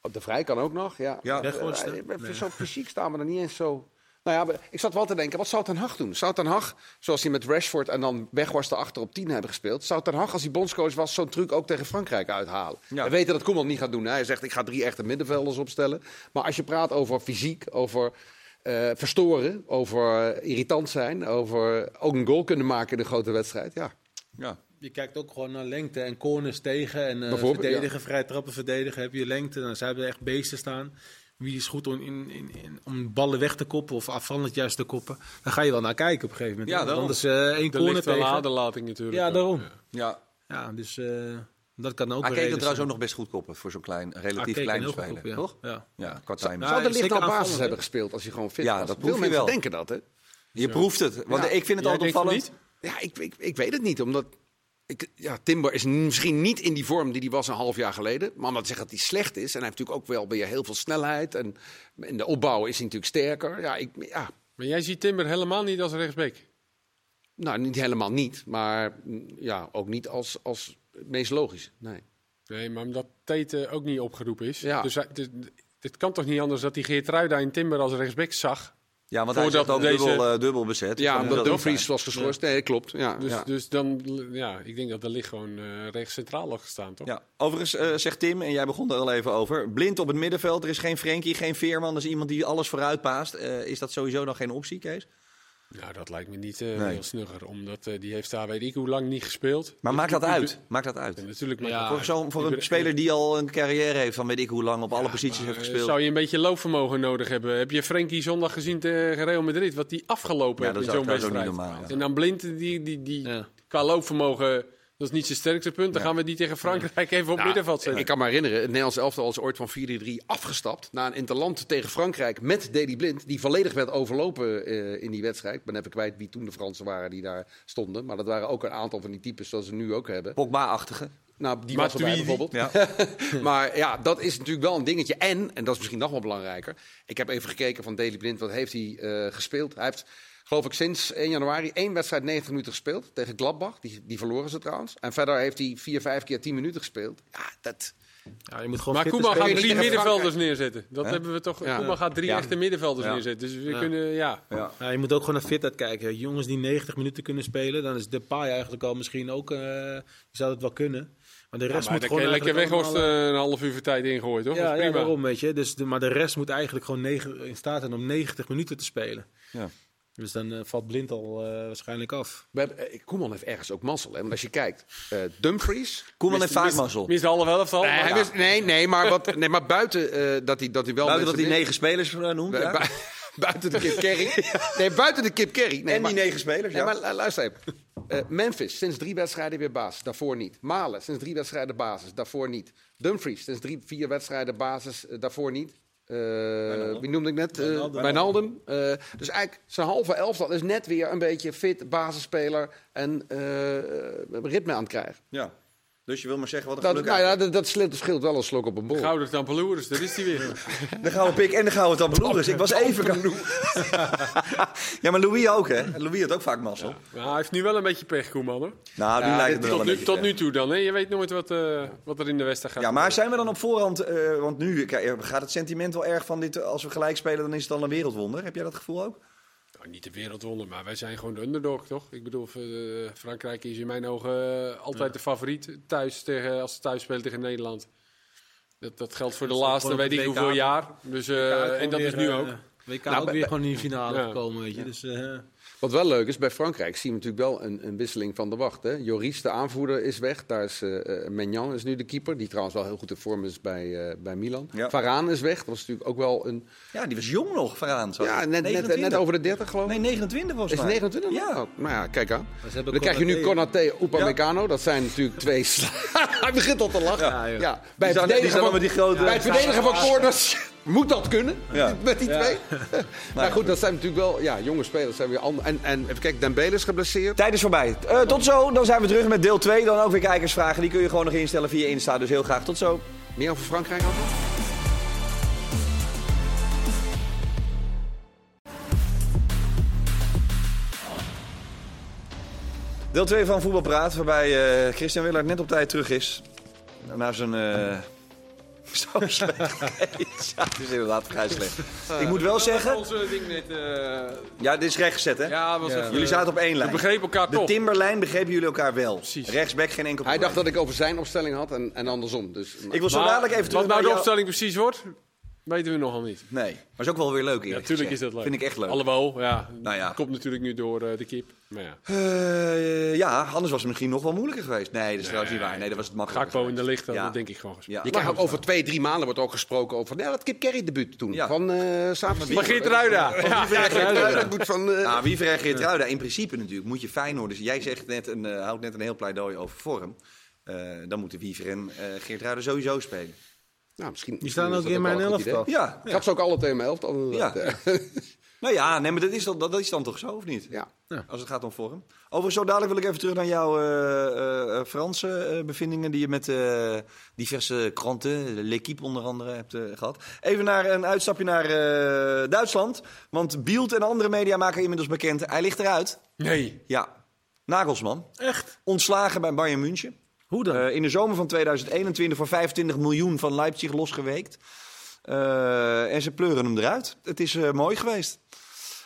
Oh, De Vrij kan ook nog, ja. Ja. Nee. Zo fysiek staan we er niet eens zo... Nou ja, maar ik zat wel te denken, wat zou Ten Hag doen? Zou Ten Hag, zoals hij met Rashford en dan Weghorst erachter op 10 hebben gespeeld... zou Ten Hag, als hij bondscoach was, zo'n truc ook tegen Frankrijk uithalen? Ja. We weten dat Koeman niet gaat doen. Hè? Hij zegt, ik ga drie echte middenvelders opstellen. Maar als je praat over fysiek, over eh, verstoren... over irritant zijn, over ook een goal kunnen maken in een grote wedstrijd... ja, Ja. Je kijkt ook gewoon naar lengte en corners tegen en eh, verdedigen, vrij trappen verdedigen. Heb je lengte, dan zijn er echt beesten staan. Wie is goed om, in, in, in- om ballen weg te koppen of afvallend juist te koppen? Dan ga je wel naar kijken op een gegeven moment. Ja, Want daarom. Anders eh één Er corner ligt wel tegen. aderlating natuurlijk. Ja, daarom. ja. Ja, dus eh, dat kan ook een kan trouwens ook nog best goed koppen voor zo'n klein, relatief kleine heel goed speler, koppen, ja. toch? Ja. Ja, qua timing. Zou de licht nou basis hebben gespeeld als hij gewoon fit Ja, was? dat Veel mensen wel. denken dat, hè? Je proeft het, want Ja. ik vind het altijd opvallend. Ja, ik, ik, ik weet het niet, omdat... Ik, ja, Timber is misschien niet in die vorm die hij was een half jaar geleden. Maar omdat zeggen dat hij slecht is. En hij heeft natuurlijk ook wel weer heel veel snelheid. En in de opbouw is hij natuurlijk sterker. Ja, ik, ja, Maar jij ziet Timber helemaal niet als rechtsback. nou, niet helemaal niet. Maar mm, ja, ook niet als, als het meest logisch. Nee. Nee, maar omdat Tate ook niet opgeroepen is. Ja. Dus dit kan toch niet anders dat hij Geertruida en Timber als rechtsback zag. Ja, want hij zit ook deze- dubbel, eh, dubbel bezet. Ja, omdat dat Dumfries was geschorst. Nee, klopt. Ja, Dus, ja. dus dan, ja, ik denk dat er ligt gewoon eh rechts centraal had gestaan, toch? Ja, overigens eh, zegt Tim, en jij begon er al even over. Blind op het middenveld, er is geen Frenkie, geen Veerman. Dat is iemand die alles vooruit paast. Eh, is dat sowieso dan geen optie, Kees? Nou, dat lijkt me niet eh, Nee. heel snugger. Omdat eh, die heeft daar weet ik hoe lang niet gespeeld. Maar maakt dat uit? Maakt dat En uit? natuurlijk maakt Ja, dat Voor, zo, voor een speler die al een carrière heeft van weet ik hoe lang op alle posities Maar, heeft eh, gespeeld. Zou je een beetje loopvermogen nodig hebben? Heb je Frenkie zondag gezien tegen Real Madrid? Wat die afgelopen Ja, heeft dat in is zo'n wedstrijd. normaal, ja. En dan Blind, die, die, die Ja. qua loopvermogen, dat is niet zijn sterkste punt. Dan gaan we die tegen Frankrijk even op Nou, middenveld zetten. Ik kan me herinneren, het Nederlands elftal is ooit van 4-3 afgestapt. Na een interland tegen Frankrijk met Deli Blind. Die volledig werd overlopen eh, in die wedstrijd. Ik ben even kwijt wie toen de Fransen waren die daar stonden. Maar dat waren ook een aantal van die types zoals ze nu ook hebben. Pogba-achtige. Nou, die was erbij bijvoorbeeld. Ja. maar ja, dat is natuurlijk wel een dingetje. En, en dat is misschien nog wel belangrijker. Ik heb even gekeken van Daley Blind, wat heeft hij eh, gespeeld? Hij heeft, geloof ik, sinds 1 januari één wedstrijd 90 minuten gespeeld. Tegen Gladbach, die, die verloren ze trouwens. En verder heeft hij vier, vijf keer 10 minuten gespeeld. Ja, dat... Ja, je moet gewoon Maar Koeman gaat drie middenvelders neerzetten. Dat hebben we toch. Ja. Koeman gaat drie Ja. echte middenvelders Ja. neerzetten. Dus we Ja. kunnen, ja. Ja. Ja, je moet ook gewoon naar fitheid kijken. Jongens die 90 minuten kunnen spelen, dan is Depay eigenlijk al misschien ook... eh die zou het wel kunnen. Maar de rest maar moet gewoon lekker eigenlijk Weghorst allemaal, eh, een half uur voor tijd ingooien, toch? Ja, dat is ja, prima. daarom, weet je. Dus de, maar de rest moet eigenlijk gewoon negen, in staat zijn om 90 minuten te spelen. Ja. Dus dan eh, valt Blind al eh, waarschijnlijk af. Eh, Koeman heeft ergens ook mazzel. Hè? Want als je kijkt, eh, Dumfries... Koeman heeft vaak mazzel. Mist de halve helft al. Nee, ja. nee, nee, maar, wat, nee, maar buiten eh, dat hij dat hij wel... Buiten dat hij negen spelers noemt. Ja. bu- buiten de Kip Kerry. Nee, buiten de Kip Kerry. Nee, en maar, die negen spelers, ja. Maar lu- luister even. Eh, Memphis, sinds drie wedstrijden weer basis, daarvoor niet. Malen, sinds drie wedstrijden basis, daarvoor niet. Dumfries, sinds drie, vier wedstrijden basis, daarvoor niet. Wie noemde ik net? Eh, Wijnaldum. Wijnaldum. Eh, dus eigenlijk zijn halve elftal is net weer een beetje fit, basisspeler en eh, ritme aan het krijgen. ja. Dus je wil maar zeggen wat een Dat, geluk nou ja, dat, dat scheelt- scheelt wel een slok op een bol. Gouden Tampeloeris, daar is hij weer. De gouden pik en de gouden tampeloeris. Ik was even... ja, maar Louis ook, hè? Louis had ook vaak mazzel. Maar hij heeft nu wel een beetje pech, Koeman. Hoor. Nou, nu Ja, lijkt het Tot, een nu, beetje tot nu toe dan. Hè? Je weet nooit wat, eh, wat er in de wedstrijd gaat. Ja, maar zijn we dan op voorhand... eh, want nu kijk, gaat het sentiment wel erg van dit... eh, Als we gelijk spelen, dan is het al een wereldwonder. Heb jij dat gevoel ook? Nou, niet de wereldwonder, maar wij zijn gewoon de underdog, toch? Ik bedoel, eh, Frankrijk is in mijn ogen eh, altijd de favoriet thuis tegen, als ze thuis spelen tegen Nederland. Dat, dat geldt voor de laatste, weet ik hoeveel jaar. Dus, eh, en dat is nu ook. WK Nou, ook weer gewoon in de finale gekomen, weet je. Dus, Wat wel leuk is, bij Frankrijk zien we natuurlijk wel een, een wisseling van de wacht. Hè? Joris, de aanvoerder, is weg. Daar is Maignan is nu de keeper, die trouwens wel heel goed in vorm is bij, eh, bij Milan. Ja. Varane is weg. Dat was natuurlijk ook wel een... Ja, die was jong nog, Varaan. zo. Ja, net, net, 29. net over de 30 geloof ik. Nee, 29 volgens Is het mij. 29? Ja. Nou, nou ja, kijk aan. Dan krijg je nu Konaté. Upamecano. Dat zijn natuurlijk twee... Hij begint al te lachen. Ja, Ja. Bij, het verdedigen van, met die grote- bij het verdedigen van corners moet dat kunnen. Ja. Met die Ja. twee. maar ja, goed, dat zijn natuurlijk wel... Ja, jonge spelers zijn weer anders. En, en even kijken, Dembele is geblesseerd. Tijd is voorbij. Eh, tot zo, dan zijn we terug met deel 2. Dan ook weer kijkersvragen. Die kun je gewoon nog instellen via Insta. Dus heel graag tot zo. Meer over Frankrijk af? Deel 2 van Voetbalpraat, waarbij eh, Christian Willard net op tijd terug is. Na zijn... eh zo slecht. ja, het is inderdaad vrij slecht. Ik moet wel zeggen... Onze ding net. eh, Ja, dit is rechtgezet, hè? ja, was Ja. even, Jullie zaten op één We lijn. begrepen elkaar De toch. Timberlijn begrepen jullie elkaar wel. Precies. Rechtsback geen enkel Hij probleem. dacht dat ik over zijn opstelling had en, en andersom. Dus, Ik wil zo Maar dadelijk even terug Wat nou naar de jou- opstelling precies wordt, weten we nogal niet. Nee, maar is ook wel weer leuk Ja, natuurlijk is dat leuk. Vind ik echt leuk. Alhoewel, ja, Nou ja. komt natuurlijk nu door eh, de kip. Maar ja, Eh, ja, anders was het misschien nog wel moeilijker geweest. Nee, dat is trouwens niet waar. Nee, dat was het makkelijker Gakpo in de licht, dan Ja. denk ik gewoon. Ja. Je krijgt ook over twee, drie maanden wordt ook gesproken over ja, dat Kip Kerry debuut toen. Ja. Van eh zaterdag. Maar Geert Ruida. Ja, Geert Ruida van... eh, Nou, wie verregt Geertruida? In principe natuurlijk moet je Feyenoord... Dus jij zegt net een, eh, houdt net een heel pleidooi over vorm. Eh, dan moeten Wiever en eh Geertruida sowieso spelen. Nou, misschien, Die staan misschien ook in mijn elftal. Ja, Ik had ze ook alle twee in mijn elftal. Ja. nou ja, nee, maar dat is, dan, dat is dan toch zo, of niet? Ja. Als het gaat om vorm. Overigens, zo dadelijk wil ik even terug naar jouw eh, eh, eh, Franse eh, bevindingen... die je met diverse kranten, L'Equipe onder andere, hebt eh, gehad. Even naar een uitstapje naar eh, Duitsland. Want Bielt en andere media maken inmiddels bekend... hij ligt eruit. Nee. Ja, Nagelsman. Echt? Ontslagen bij Bayern München. Hoe dan? Eh, in de zomer van 2021 voor 25 miljoen van Leipzig losgeweekt. Eh, en ze pleuren hem eruit. Het is eh, mooi geweest.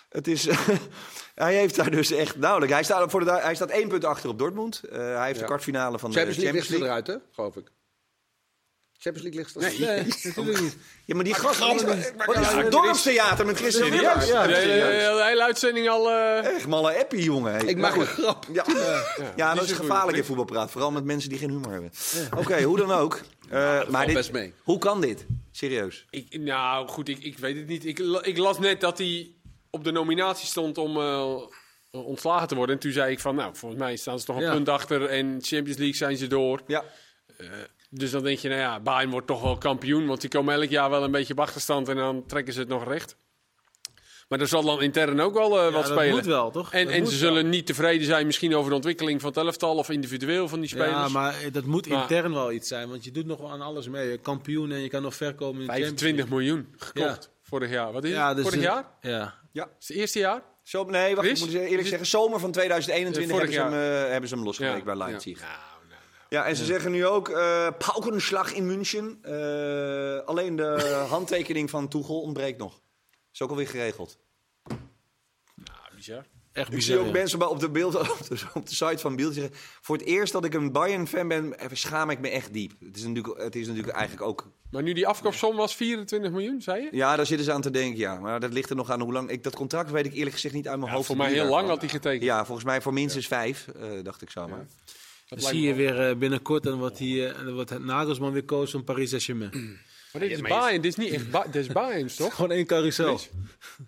Het is, hij heeft daar dus echt nauwelijks. Hij staat, voor de, hij staat één punt achter op Dortmund. Hij heeft de kwartfinale van de Champions League Champions League. eruit, hè? Geloof ik. Champions League ligt eruit. Nee, natuurlijk niet. Ja, maar die gast... Wat is, het er dorpstheater met Christian Serieus? Ja, de, hele, serieus. de hele uitzending al... eh, Echt malle appie, jongen. Ik maak een goed. grap. Ja, ja, dat is gevaarlijk in voetbalpraat. Vooral met mensen die geen humor hebben. Oké, hoe dan ook. Eh, maar best mee. hoe kan dit? Serieus. ik, nou, goed, ik, ik weet het niet. Ik, ik las net dat hij op de nominatie stond om eh, ontslagen te worden. En toen zei ik van, nou, volgens mij staan ze toch een Ja. punt achter. En Champions League zijn ze door. Ja. Dus dan denk je, nou ja, Bayern wordt toch wel kampioen. Want die komen elk jaar wel een beetje op achterstand en dan trekken ze het nog recht. Maar er zal dan intern ook wel eh, Ja, wat dat spelen. moet wel, toch? En, Dat en moet ze wel. zullen niet tevreden zijn misschien over de ontwikkeling van het elftal of individueel van die spelers. Ja, maar eh, dat moet Maar- intern wel iets zijn, want je doet nog wel aan alles mee. Kampioen en je kan nog ver komen in de Champions 25 miljoen gekocht Ja. vorig jaar. Wat is Ja, het? dus vorig het- jaar? Ja. Ja. Is het eerste jaar? Zo, nee, wacht, Chris? ik moet eerlijk zeggen, zomer van 2021 Eh, hebben ze, hem, eh, hebben ze hem losgeweken Ja. bij Leipzig. Ja, en ze zeggen nu ook uh, paukenslag in München. Eh, alleen de handtekening van Tuchel ontbreekt nog. Is ook alweer geregeld. nou, bizar. Echt Ik bizar. zie ook ja. mensen bij- op de, beeld, op, de, op de site van Beeld zeggen... voor het eerst dat ik een Bayern-fan ben, schaam ik me echt diep. Het is natuurlijk, het is natuurlijk eigenlijk ook... Maar nu die afkoopsom was 24 miljoen, zei je? Ja, daar zitten ze aan te denken, ja. Maar dat ligt er nog aan hoe lang... Ik, dat contract weet ik eerlijk gezegd niet uit mijn Ja, hoofd. voor mij heel lang had hij getekend. Ja, volgens mij voor minstens vijf, eh, dacht ik zo maar. Dat zie je weer eh, binnenkort en wat, die, eh, wat Nagelsman weer koos van Paris Saint-Germain. Maar dit is Bayern, dit is niet echt Ba- dit is Bayern, toch? Gewoon één carousel.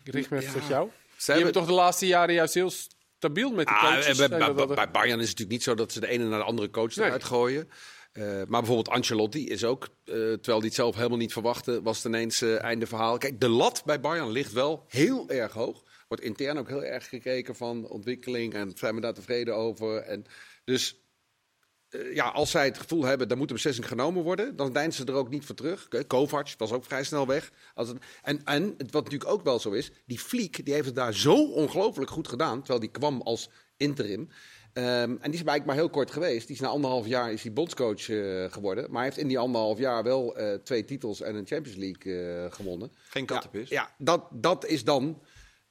Richt me even tot jou. Ze hebben- toch de laatste jaren juist heel stabiel met de Ah, coaches. bij, En bij, Bayern is het natuurlijk niet zo dat ze de ene naar de andere coach Nee. eruit gooien. Eh, maar bijvoorbeeld Ancelotti is ook, eh, terwijl hij het zelf helemaal niet verwachtte, was het ineens einde verhaal. Kijk, de lat bij Bayern ligt wel heel erg hoog. Wordt intern ook heel erg gekeken van ontwikkeling en zijn we daar tevreden over. En dus eh, ja, als zij het gevoel hebben, daar moet een beslissing genomen worden, dan deinzen ze er ook niet voor terug. Kovac was ook vrij snel weg. Als het, en, en wat natuurlijk ook wel zo is, die Fliek die heeft het daar zo ongelooflijk goed gedaan, terwijl die kwam als interim. Ehm, en die is eigenlijk maar heel kort geweest. Die is na anderhalf jaar is hij bondscoach eh, geworden. Maar hij heeft in die anderhalf jaar wel eh, twee titels en een Champions League gewonnen. Geen kattenpis. Ja, ja dat, dat is dan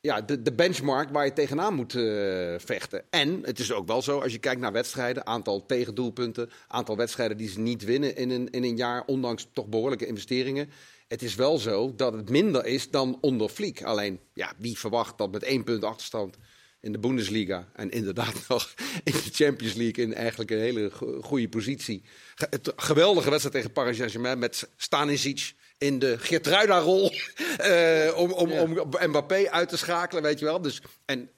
ja, de, de benchmark waar je tegenaan moet eh, vechten. En het is ook wel zo, als je kijkt naar wedstrijden, aantal tegendoelpunten, aantal wedstrijden die ze niet winnen in een, in een jaar, ondanks toch behoorlijke investeringen. Het is wel zo dat het minder is dan onder Fliek. Alleen, ja, wie verwacht dat met één punt achterstand in de Bundesliga en inderdaad nog in de Champions League in eigenlijk een hele go- goede positie. Geweldige wedstrijd tegen Paris Saint-Germain met Stanisic in de Geertruida-rol eh, om, om, om Mbappé uit te schakelen, weet je wel. Dus, en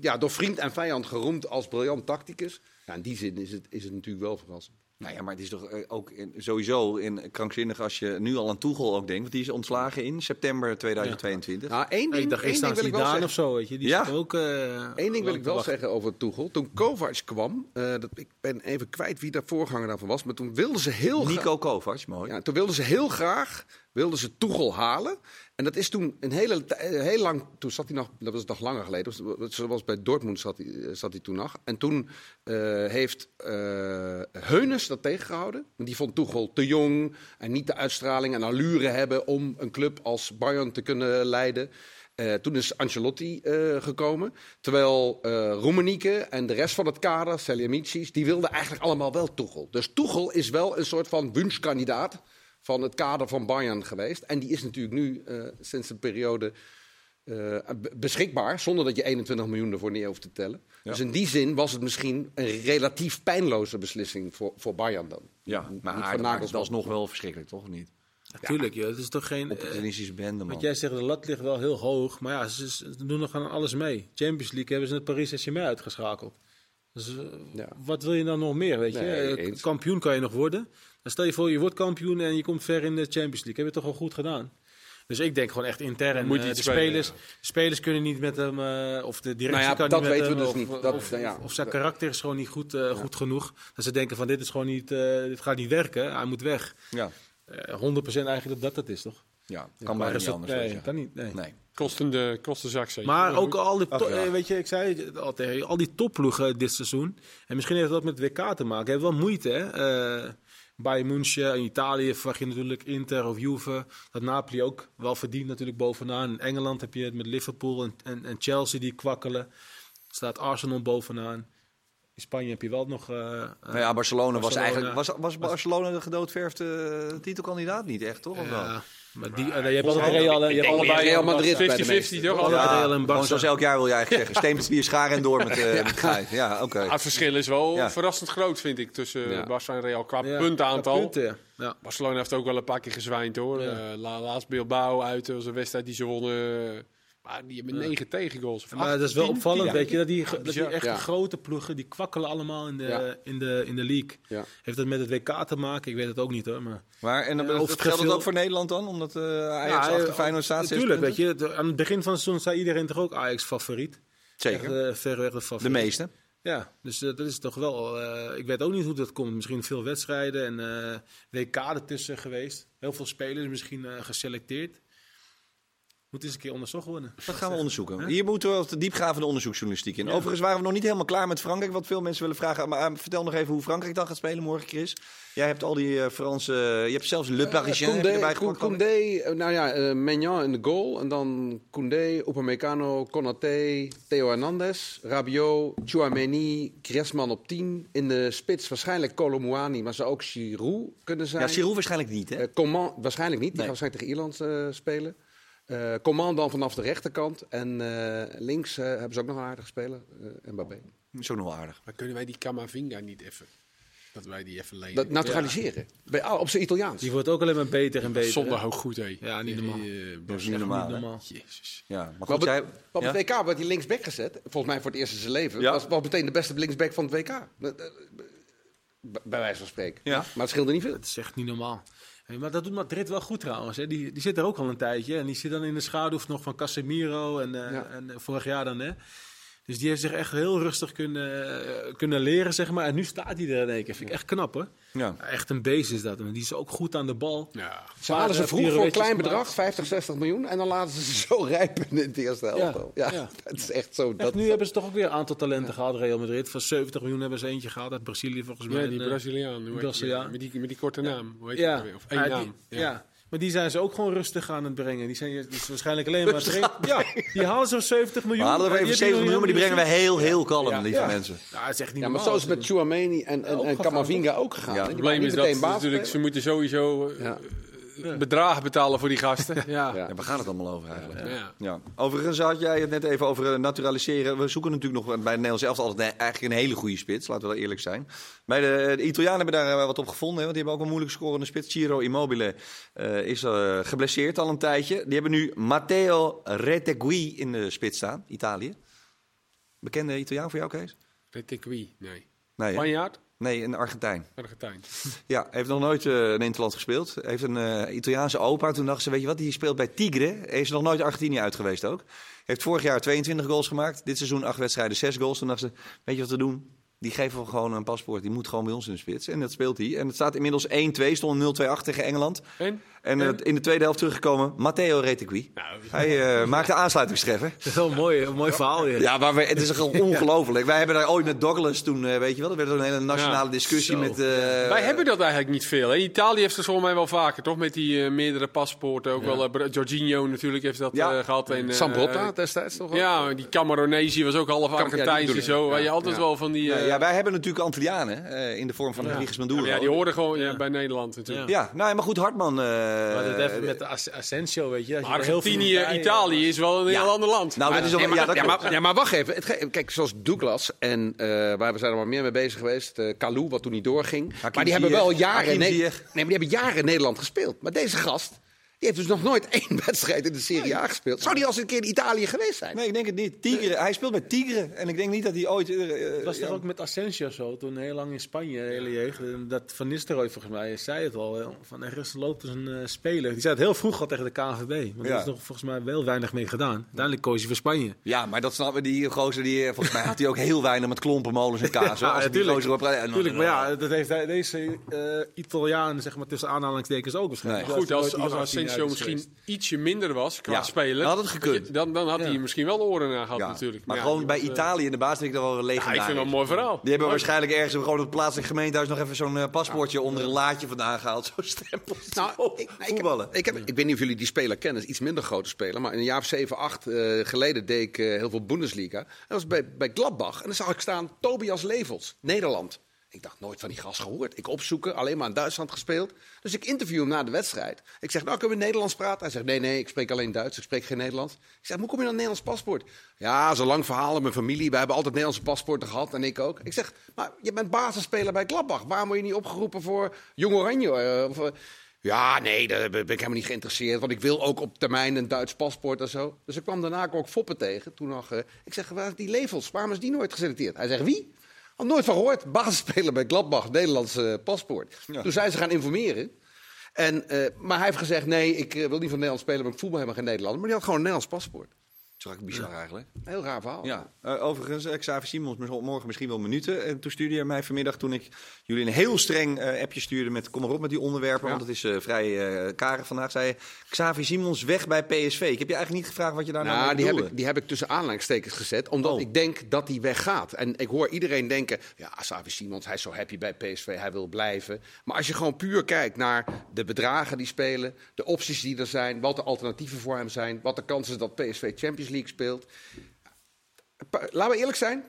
ja, door vriend en vijand geroemd als briljant tacticus. Ja, in die zin is het, is het natuurlijk wel verrassend. Nou ja, maar het is toch eh, ook in, sowieso in, krankzinnig als je nu al aan Tuchel ook denkt. Want die is ontslagen in september 2022. Nou, één ding, Ik dacht één eerst ding aan wil ik wel zeggen. of zo, weet je. Die Ja. ook... eh, Eén ding wil ik wel wachten. zeggen over Tuchel. Toen Kovac kwam, eh, dat, ik ben even kwijt wie de voorganger daarvan was, maar toen wilden ze heel graag... Nico Kovac, mooi. Ja, toen wilden ze heel graag wilden ze Tuchel halen. En dat is toen een hele, eh, heel lang. Toen zat hij nog, dat was nog langer geleden. Was bij Dortmund zat hij, eh, zat hij toen nog. En toen eh, heeft eh Heunes dat tegengehouden. Want die vond Tuchel te jong en niet de uitstraling en allure hebben om een club als Bayern te kunnen leiden. Toen is Ancelotti gekomen. Terwijl eh Roemenieke en de rest van het kader, Salihamidzic, die wilden eigenlijk allemaal wel Tuchel. Dus Tuchel is wel een soort van wunschkandidaat van het kader van Bayern geweest. En die is natuurlijk nu eh, sinds een periode eh, be- beschikbaar, zonder dat je 21 miljoen ervoor neer hoeft te tellen. Dus in die zin was het misschien een relatief pijnloze beslissing voor, voor Bayern dan. Ja, Niet maar dat maakt het Nagelsman. alsnog wel verschrikkelijk, toch? Niet? Natuurlijk, joh. Het is toch geen... eh, Opportunistische bende, man. Wat jij zegt, de lat ligt wel heel hoog. Maar ja, ze, ze doen nog aan alles mee. Champions League hebben ze net Paris Saint-Germain uitgeschakeld. Dus eh, Ja. wat wil je dan nog meer, weet je? Nee, Eh, eens. kampioen kan je nog worden. Dan stel je voor, je wordt kampioen en je komt ver in de Champions League. Heb je toch al goed gedaan? Dus ik denk gewoon echt intern. Moet eh, hij de iets spelen, spelers, ja. de spelers kunnen niet met hem, eh, of de directie Nou ja, kan dat niet met weten we hem, dus of, niet. Dat- of, ja. of zijn karakter is gewoon niet goed, eh, goed genoeg. Dat ze denken van dit is gewoon niet, eh, dit gaat niet werken. Hij moet weg. Ja, Eh 100% eigenlijk dat dat het is, toch? ja kan Maar niet dat- anders. nee, je. kan niet. Nee. Nee. Kostende, kostenzak zeker. Maar Maar ook al die, Ach, ja. eh, weet je, ik zei het al tegen al die topploegen dit seizoen. En misschien heeft dat met WK te maken. Hebben wel moeite, hè? Eh Bayern München, in Italië verwacht je natuurlijk Inter of Juve. Dat Napoli ook wel verdient natuurlijk bovenaan. In Engeland heb je het met Liverpool en, en, en Chelsea die kwakkelen. Staat Arsenal bovenaan. In Spanje heb je wel nog... eh, Nou ja, Barcelona, was eigenlijk... Was, was Barcelona de gedoodverfde titelkandidaat niet echt, toch? Of wel? Ja, maar die, eh, je hebt altijd Real, en- je hebt allebei Real Madrid bij de 50-50 meeste. toch? Allebei altijd. Real en Barça. zoals elk jaar wil je eigenlijk zeggen. Steen met vier scharen en door met, eh met Gijs. Ja, oké. Het verschil is wel Ja. verrassend groot, vind ik, tussen Ja. Barça en Real qua Ja, puntenaantal. punten, ja. ja. Barcelona heeft ook wel een paar keer gezwijnd hoor. Ja. Eh, la- laatst Bilbao uit, dat was een wedstrijd die ze wonnen. Maar die hebben negen tegengoals. Of Maar acht, dat is wel tien, opvallend, tien. weet je, dat die, dat die echt Ja. grote ploegen, die kwakkelen allemaal in de, Ja. in de, in de league. Ja. Heeft dat met het WK te maken? Ik weet het ook niet hoor. Maar... Maar, en dan Ja, of geldt het geveel- ook voor Nederland dan? Omdat eh Ajax Ja, achter eh, Feyenoord staat Natuurlijk, weet je. de- Aan het begin van het seizoen zei iedereen toch ook Ajax favoriet. Zeker. Echt, eh, verreweg de favoriet. De meeste. Ja, dus eh, dat is toch wel. eh, ik weet ook niet hoe dat komt. Misschien veel wedstrijden en eh, WK ertussen geweest. Heel veel spelers misschien eh, geselecteerd. Moet eens een keer onderzocht worden. Dat gaan we onderzoeken. Hier moeten we wat diepgravende onderzoeksjournalistiek in. Overigens waren we nog niet helemaal klaar met Frankrijk. Wat veel mensen willen vragen. Maar eh, vertel nog even hoe Frankrijk dan gaat spelen morgen, Chris. Jij hebt al die eh, Franse... je hebt zelfs Le Parisien heb je erbij Koundé, gepakt, eh, nou ja, eh Maignan in de goal. En dan Koundé, Upamecano, Konaté, Theo Hernandez, Rabiot, Chouameni, Griezmann op 10. In de spits waarschijnlijk Colomouani, maar zou ook Giroud kunnen zijn. Ja, Giroud waarschijnlijk niet, hè? Eh, Coman waarschijnlijk niet, die Nee. gaat waarschijnlijk tegen Ierland eh, spelen. Eh Coman dan vanaf de rechterkant. En eh, links eh, hebben ze ook nog een aardige speler, eh Mbappé. Zo nog wel aardig. Maar kunnen wij die Camavinga niet even... Dat wij die even lenen. Dat naturaliseren. Bij, ah, op zijn Italiaans. Die wordt ook alleen maar beter en beter. Zondag hè? ook goed, hé. Ja, niet Die, normaal. Dat is Bos- niet normaal. Jezus. Ja, maar Maar goed, op, jij... het- op ja? het WK werd hij linksback gezet. Volgens mij voor het eerst in zijn leven. Ja. Was, was meteen de beste linksback van het WK. Bij wijze van spreken. Ja. Maar het scheelde niet veel. Het is echt niet normaal. Hey, maar dat doet Madrid wel goed trouwens. Hè. Die, die zit er ook al een tijdje. En die zit dan in de schaduw nog van Casemiro en, eh, Ja. en eh, vorig jaar dan. Hè. Dus die heeft zich echt heel rustig kunnen, eh, kunnen leren, zeg maar. En nu staat hij er in één keer. Vind ik echt knap, hoor. Ja. Echt een beest is dat. En die is ook goed aan de bal. Ja. Ze halen ze vroeg voor een klein bedrag, 50, 60 miljoen. En dan laten ze ze zo rijpen in het eerste helft. Ja, ja. het is echt zo. Echt, Dat, nu hebben ze toch ook weer een aantal talenten gehad. Real Madrid. Van 70 miljoen hebben ze eentje gehaald uit Brazilië volgens mij. Ja, die eh, Braziliaan. hoe heet die? Braziliaan. Met die, met die korte naam. Hoe heet Ja, nou weer? Of één naam. Die, ja. Maar die zijn ze ook gewoon rustig aan het brengen. Die zijn die is waarschijnlijk alleen maar trainen. Ja, die halen zo'n 70 miljoen. We halen er even die 70 miljoen, maar die brengen wij heel, heel kalm, Ja. lieve Ja. mensen. Ja, dat is echt niet ja, maar normaal. zo is het met Chouameni en, en, Ook en gegaan, Camavinga ook gegaan. Ja. Het Die probleem is dat natuurlijk, ze moeten sowieso Ja. eh, bedragen betalen voor die gasten. ja. Waar gaat het allemaal over eigenlijk? Ja. Ja. Overigens had jij het net even over eh, naturaliseren. We zoeken natuurlijk nog bij het Nederlands elftal altijd eigenlijk een hele goede spits. Laten we wel eerlijk zijn. Bij de, de Italianen hebben daar eh, wat op gevonden. Hè, want die hebben ook een moeilijk scorende spits. Ciro Immobile eh, is eh, geblesseerd al een tijdje. Die hebben nu Matteo Retegui in de spits staan. Italië. Bekende Italiaan voor jou, Kees? Retequi, nee. Nee? Spanjaard? Nee een Argentijn. Argentijn. Ja, heeft nog nooit eh, in Interland gespeeld. Heeft een eh, Italiaanse opa. Toen dachten ze, weet je wat, die speelt bij Tigre. Hij is nog nooit Argentinië uit geweest ook. Heeft vorig jaar 22 goals gemaakt. Dit seizoen 8 wedstrijden, 6 goals. Toen dachten ze, weet je wat we doen? Die geven we gewoon een paspoort. Die moet gewoon bij ons in de spits. En dat speelt hij. En het staat inmiddels 1-2. Stond 0-2 achter tegen Engeland. En? En in de tweede helft teruggekomen, Matteo Retegui. Nou, Hij eh, maakte aansluitingstreffer. Dat is wel een mooi, een mooi verhaal weer. Ja, maar we, het is gewoon ongelooflijk. Wij hebben daar ooit met Douglas toen, eh, weet je wel, er werd een hele nationale Ja, discussie zo. met... eh, Wij hebben dat eigenlijk niet veel. Hè? Italië heeft er volgens mij wel vaker, toch? Met die eh, meerdere paspoorten. Ook wel. Jorginho natuurlijk heeft dat Ja. eh, gehad. En, eh, Sambrotta destijds toch? Ja, die Cameronesi was ook half ja, die Argentijns bedoel en ik. zo. Waar je Ja, altijd ja. wel van die... Ja, ja, wij hebben natuurlijk Antillianen eh, in de vorm van Henriques Maduro. ja, die hoorden gewoon ja, bij Nederland natuurlijk. Ja, nou, maar goed, Hartman. Eh, het even met de As- Asensio, weet je. dat je heel veel Argentinië, bij- Italië is wel een Ja. heel ander land. nou, dat is ook, Ja, maar, ja, dat ja, klopt. maar, ja, maar wacht even. Het kijk, zoals Douglas en eh, waar we zijn er maar meer mee bezig geweest. eh Kalou, wat toen niet doorging. maar die hebben wel jaren, nee, maar die hebben jaren in Nederland gespeeld. Maar deze gast, die heeft dus nog nooit één wedstrijd in de Serie A gespeeld. Zou die al eens een keer in Italië geweest zijn? Nee, ik denk het niet. Tigre, hij speelt bij Tigre. En ik denk niet dat hij ooit... eh, eh, Het was ja. toch ook met Asensio zo, toen heel lang in Spanje, hele jeugd. Dat Van Nistelrooy volgens mij zei het al, van er loopt dus een eh, speler. Die zei het heel vroeg al tegen de KNVB. Maar Ja. daar is nog volgens mij wel weinig mee gedaan. Uiteindelijk koos hij voor Spanje. Ja, maar dat snappen die gozer. Die, volgens mij had hij ook heel weinig met klompen, molens en kaas. Als ja, nou, Tuurlijk, maar ja, dat heeft hij- deze eh, Italiaan, zeg maar tussen aanhalingstekens ook waarschijnlijk. Nee. Goed, als, als nooit in is misschien ietsje minder was qua Ja, speler, dan had het gekund. dan, dan had Ja. hij misschien wel de oren naar gehad ja. natuurlijk. Maar ja, gewoon bij was, eh, Italië in de baas vind ik dat wel een Ja, legendarisch. ik vind dat een mooi verhaal. Die hebben Mooi. waarschijnlijk ergens gewoon op het plaatselijke gemeentehuis nog even zo'n eh, paspoortje onder een laadje vandaan gehaald. Zo'n stempel. Nou, Zo, ik, ik, voetballen. heb, ik, heb, ik weet niet of jullie die speler kennen, is iets minder grote speler. Maar in een jaar of 7, 8 eh, geleden deed ik heel veel Bundesliga. En dat was bij, bij Gladbach. En dan zag ik staan Tobias Levels, Nederland. Ik dacht nooit van die gast gehoord. Ik opzoeken, alleen maar in Duitsland gespeeld. Dus ik interview hem na de wedstrijd. Ik zeg, nou kunnen we Nederlands praten? Hij zegt, nee, nee, ik spreek alleen Duits. Ik spreek geen Nederlands. Ik zeg, hoe kom je dan een Nederlands paspoort? Ja, zo'n lang verhaal. Mijn familie, wij hebben altijd Nederlandse paspoorten gehad. En ik ook. Ik zeg, maar je bent basisspeler bij Gladbach. Waarom word je niet opgeroepen voor Jong Oranje? eh, of, eh, Ja, nee, daar ben ik helemaal niet geïnteresseerd. Want ik wil ook op termijn een Duits paspoort en zo. Dus ik kwam daarna ook Foppen tegen. Toen nog, eh, ik zeg, waar die Levels? Waarom is die nooit geselecteerd? Hij zegt, wie? Al nooit van gehoord. Basisspeler bij Gladbach, Nederlands eh, paspoort. Toen zijn ze gaan informeren. En, eh, maar hij heeft gezegd, nee, ik eh, wil niet van Nederland spelen, maar ik voel me helemaal geen Nederlander. Maar die had gewoon een Nederlands paspoort. Ook bizar eigenlijk. Heel raar verhaal. Ja, eh, overigens, eh, Xavier Simons, morgen misschien wel minuten. En toen stuurde hij mij vanmiddag, toen ik jullie een heel streng eh, appje stuurde met kom maar op met die onderwerpen, Ja. want het is eh, vrij eh karig vandaag, zei je, Xavier Simons weg bij PSV. Ik heb je eigenlijk niet gevraagd wat je daar nou, Nou, mee die heb, ik, die heb ik tussen aanleidingstekens gezet, omdat Oh. ik denk dat hij weggaat. En ik hoor iedereen denken, ja, Xavi Simons, hij is zo happy bij PSV, hij wil blijven. Maar als je gewoon puur kijkt naar de bedragen die spelen, de opties die er zijn, wat de alternatieven voor hem zijn, wat de kans is dat PSV Champions League speelt. Pa- Laten we eerlijk zijn,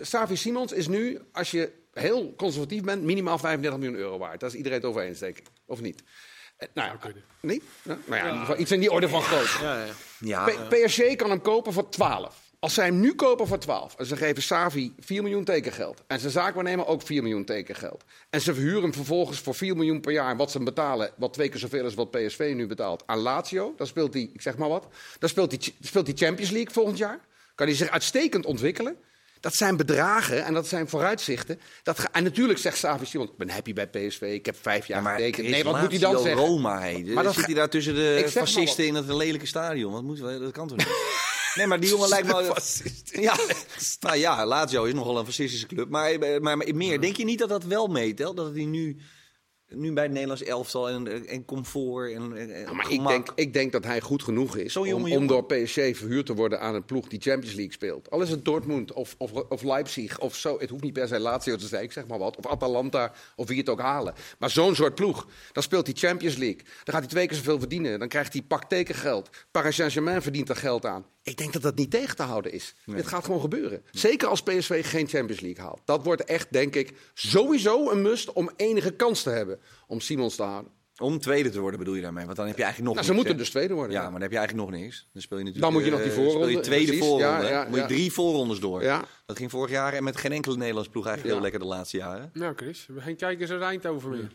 Xavi Simons is nu, als je heel conservatief bent, minimaal 35 miljoen euro waard. Daar is iedereen het over eens, denk ik. Of niet? Eh, Nou ja? Nou ja, in ieder geval iets in die orde van grootte. Ja, ja. Ja, P- PSG kan hem kopen voor 12. Als zij hem nu kopen voor 12 en ze geven Savi 4 miljoen tekengeld en zijn zaakwaarnemer ook 4 miljoen tekengeld en ze verhuren hem vervolgens voor 4 miljoen per jaar wat ze hem betalen, wat twee keer zoveel is wat PSV nu betaalt aan Lazio, dan speelt hij, ik zeg maar wat, dan speelt hij, speelt hij Champions League volgend jaar, kan hij zich uitstekend ontwikkelen. Dat zijn bedragen en dat zijn vooruitzichten. Dat en natuurlijk zegt Savi Simon, ik ben happy bij PSV, ik heb vijf jaar Ja, getekend. Nee, wat moet hij dan zeggen? Roma, hé. Maar dat zit hij daar tussen de fascisten in het lelijke stadion? Wat moet, dat kan toch niet? Nee, maar die jongen lijkt me... Ja, nou ja, Lazio is nogal een fascistische club. Maar, maar, maar meer, denk je niet dat dat wel meetelt? Dat hij nu, nu bij het Nederlands elftal en, en comfort en, en Ja, maar ik denk, ik denk dat hij goed genoeg is om, door PSG verhuurd te worden aan een ploeg die Champions League speelt. Al is het Dortmund of, of, of Leipzig of zo. Het hoeft niet per se Lazio te zijn, ik zeg maar wat. Of Atalanta of wie het ook halen. Maar zo'n soort ploeg, dan speelt hij Champions League. Dan gaat hij twee keer zoveel verdienen. Dan krijgt hij pak tekengeld. Paris Saint-Germain verdient er geld aan. Ik denk dat dat niet tegen te houden is. Dit gaat gewoon gebeuren. Zeker als PSV geen Champions League haalt. Dat wordt echt, denk ik, sowieso een must om enige kans te hebben om Simons te houden. Om tweede te worden bedoel je daarmee? Want dan heb je eigenlijk nog Nou, ze niks, moeten hè? dus tweede worden. Ja, maar dan heb je eigenlijk nog niks. Dan speel je natuurlijk. Dan moet je nog die eh, voorronde, speel je tweede precies. voorronde. Ja, ja, moet je drie voorrondes door. Ja. Dat ging vorig jaar en met geen enkele Nederlandse ploeg eigenlijk heel lekker de laatste jaren. Nou, Chris, we geen kijkers uit Eindhoven meer.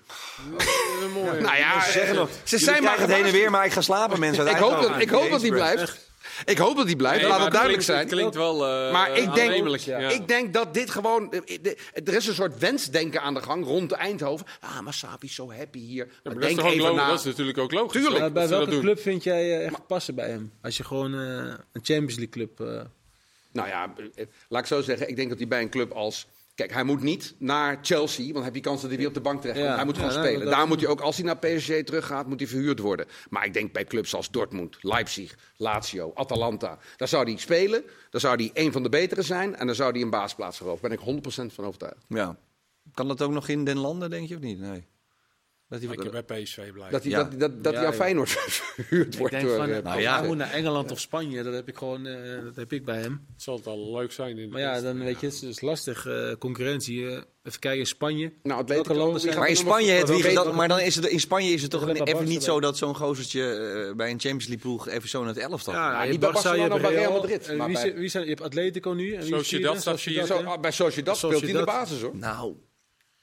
Dat is een mooie. Nou ja, Ze zeggen nog, ze ze zijn maar het heen en weer, maar ik ga slapen mensen. Ik hoop, dat, ik hoop dat hij blijft. Ik hoop dat hij blijft, Nee, laat het duidelijk klinkt- zijn. Het klinkt wel eh Maar ik denk, ja. ik denk dat dit gewoon... eh, de- Er is een soort wensdenken aan de gang rond Eindhoven. Ah, maar Sapi is zo happy hier. Ja, Maar maar dat, is denk even na. dat is natuurlijk ook logisch. Tuurlijk. Maar bij welke club vind jij eh, echt passen bij hem? Als je gewoon eh, een Champions League club... eh, Nou ja, eh, laat ik zo zeggen. Ik denk dat hij bij een club als... Kijk, hij moet niet naar Chelsea, want dan heb je kans dat hij weer op de bank terecht komt. Ja. Hij moet gewoon Ja, spelen. dat- Daar moet hij ook, als hij naar PSG teruggaat, moet hij verhuurd worden. Maar ik denk bij clubs als Dortmund, Leipzig, Lazio, Atalanta. Daar zou hij spelen, dan zou hij een van de betere zijn en dan zou hij een baasplaats veroveren. Daar ben ik 100% van overtuigd. Ja. Kan dat ook nog in den landen, denk je, of niet? Nee. Dat hij, Lekker bij PSV blijven. Dat hij, Ja. dat, dat, dat Ja, hij aan ja. Feyenoord verhuurd ik wordt. denk door, van, eh, nou ja. hij moet naar Engeland of Spanje. Dat heb ik gewoon eh, dat heb ik bij hem. Het zal het al leuk zijn. In de Maar ja, dan weet je, het is lastig. eh, concurrentie. eh, even kijken, Spanje. Nou, het Welke landen zijn- maar in Spanje, het welke- dat, maar dan is het, in Spanje is het toch even niet zo dat zo'n gozertje bij een Champions League ploeg even zo naar het elftal gaat. Ja, niet bij Barca, je hebt Barcelona, bij Real Madrid, wie, zijn- wie zijn, je hebt Atletico nu. Wie bij Sociedad speelt hij in de basis hoor. Nou,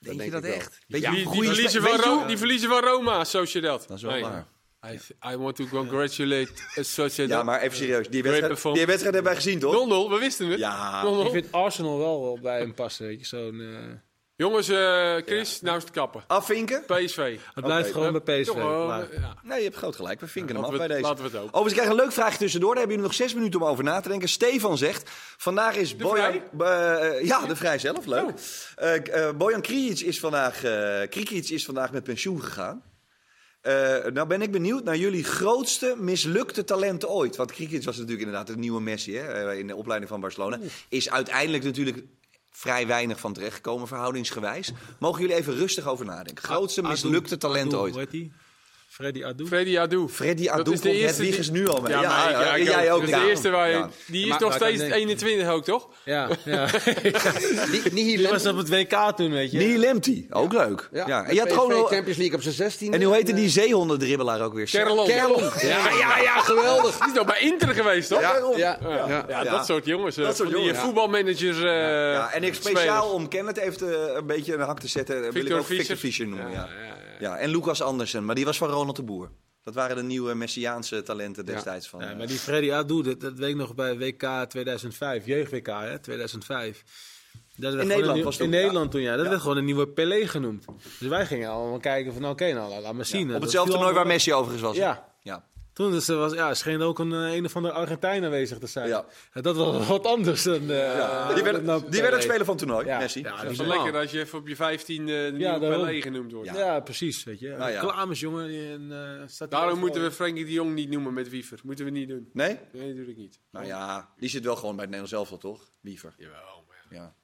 denk denk je dat echt? Beetje die, een die, goede verliezen van weet je Ro- hoe- die verliezen van Roma, Sociedad. Dat is wel Nee. waar. I, I want to congratulate uh, Sociedad. Ja, maar even serieus. Die wedstrijd, die wedstrijd hebben wij gezien, toch? 0-0, we wisten het. Ja. 0-0. Ik vind Arsenal wel wel bij hem passen. Weet je, zo'n, eh, Jongens, eh, Chris, nou is het kappen. Afvinken? PSV. het blijft Oké. gewoon bij PSV. Eh, ja. Nee, je hebt groot gelijk. We vinken hem af Laten bij we deze. laten we het ook. Overigens, ik krijg een leuk vraagje tussendoor. Daar hebben jullie nog zes minuten om over na te denken. Stefan zegt, vandaag is Bojan... eh, ja, de Vrij zelf, leuk. Oh. Eh, eh, Bojan Krijic is, vandaag, eh Krikic is vandaag met pensioen gegaan. Eh, nou ben ik benieuwd naar jullie grootste mislukte talenten ooit. Want Krikic was natuurlijk inderdaad de nieuwe Messi hè, eh, in de opleiding van Barcelona. Is uiteindelijk natuurlijk vrij weinig van terechtgekomen, verhoudingsgewijs. Mogen jullie even rustig over nadenken. Grootste mislukte talent ooit. Die? Freddy Adu. Freddy Adu. Freddy Dat Adu is de eerste die- nu al mee. Ja, Ja, maar ik- ja, ja, ik jij ook. Dat is de eerste waar je... Ja. Die is Maar- nog maar steeds ik- 21 ook, toch? Ja, ja. Niet, niet Die hier was op het WK toen, weet je. Neil Lemty, ook leuk. Ja. En, je had gewoon, Champions League op zijn 16. en hoe heette die zeehondendribbelaar ook weer? Kerlon. Kerlon. Ja, ja, ja, geweldig. Die is nog bij Inter geweest, toch? Ja, ja, dat soort jongens. eh, Dat soort van die jongens, eh, voetbalmanagers. eh, Ja, en ik speciaal om Kenneth even een beetje een hak te zetten, wil ik Victor ook Victor Fischer. Fischer noemen. Ja. Ja, ja, ja. Ja, en Lucas Andersen, maar die was van Ronald de Boer. Dat waren de nieuwe Messiaanse talenten destijds van. Ja, eh, maar die Freddy Adu, dat, dat weet ik nog bij WK 2005, jeugd-WK hè, 2005. Dat gewoon Nederland nieuw- was het In ja. Nederland toen, ja. Dat Ja. werd gewoon een nieuwe Pelé genoemd. Dus wij gingen allemaal kijken van, oké, nou, laat, maar zien. op Dat hetzelfde toernooi waar Messi overigens was. Ja. ja. Toen dus, er was, ja, scheen ook een, eh, een of andere Argentijn aanwezig te zijn. Ja. En Dat was wat anders dan... eh, Ja, die werd, die werd het speler van het toernooi, Ja. Messi. Ja, Het die is wel lekker als je even op je 15 de nieuwe Ja. Pelé genoemd wordt. Ja. Ja, precies, weet je. Nou jongen. En, eh, staat Daarom moeten we Frenkie de Jong niet noemen met Wiever. Moeten we niet doen. Nee? Nee, natuurlijk niet. Nou ja, die zit wel gewoon bij het Nederlands elftal, toch? Liever. Jawel, maar ja.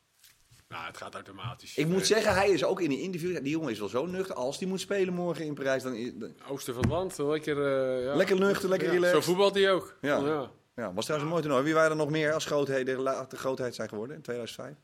Nou, het gaat automatisch. Ik moet Eh, zeggen, hij is ook in een interview. Die jongen is wel zo nuchter. Als die moet spelen morgen in Parijs, dan. Oosten van het land, lekker... eh, ja. Lekker nuchter, lekker Ja, relaxed. Zo voetbalt hij ook. Ja. ja. Ja, was trouwens een mooi toernooi. Wie waren er nog meer als grootheden, later grootheid zijn geworden in 2005?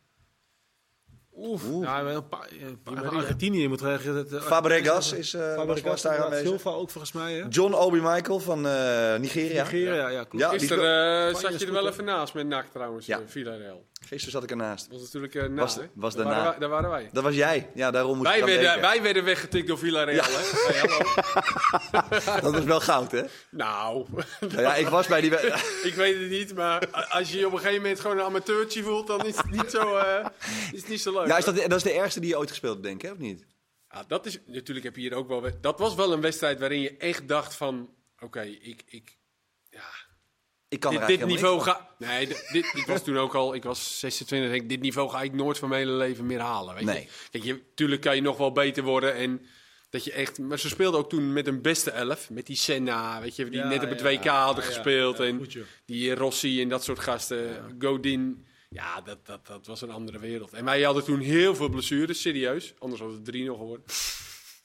Oef. Ja, wel een paar, een paar Maria. Argentinië moet eh, Fabregas is, eh, was Fabregas, daar aanwezig. Silva ook volgens mij, hè? John Obi Michael van eh, Nigeria. Nigeria, ja, ja, klopt. Ja, die Gisteren eh, zat je er wel even naast met NAC trouwens, Ja. ja. Villarreal. Gisteren zat ik ernaast. Was natuurlijk na, Was- daarna. waren wij, daar waren wij. Dat was jij. Ja, daarom moest Wij ik werden, wij werden weggetikt door Villarreal, hè? Hey, hallo. Dat was wel goud, hè? Nou, Nou ja, ik was bij die... ik weet het niet, maar als je je op een gegeven moment gewoon een amateurtje voelt, dan is het niet zo, eh, is het niet zo leuk. Ja, is dat, dat is de ergste die je ooit gespeeld hebt, denk ik, hè? Of niet? Ja, dat is natuurlijk heb je hier ook wel. we- Dat was wel een wedstrijd waarin je echt dacht van, oké, ik, ik, ja, Ik kan dit, niveau ga. Nee, dit, dit, ik was toen ook al, ik was 26, denk dit niveau ga ik nooit van mijn hele leven meer halen. Weet Nee. je? Kijk, je, tuurlijk kan je nog wel beter worden en dat je echt. Maar ze speelden ook toen met een beste elf, met die Senna, weet je, die Ja, net op het ja, WK hadden ja, gespeeld ja, en die Rossi en dat soort gasten, Godin. Ja, dat, dat, dat was een andere wereld. En wij hadden toen heel veel blessures, serieus. Anders was het 3-0 geworden.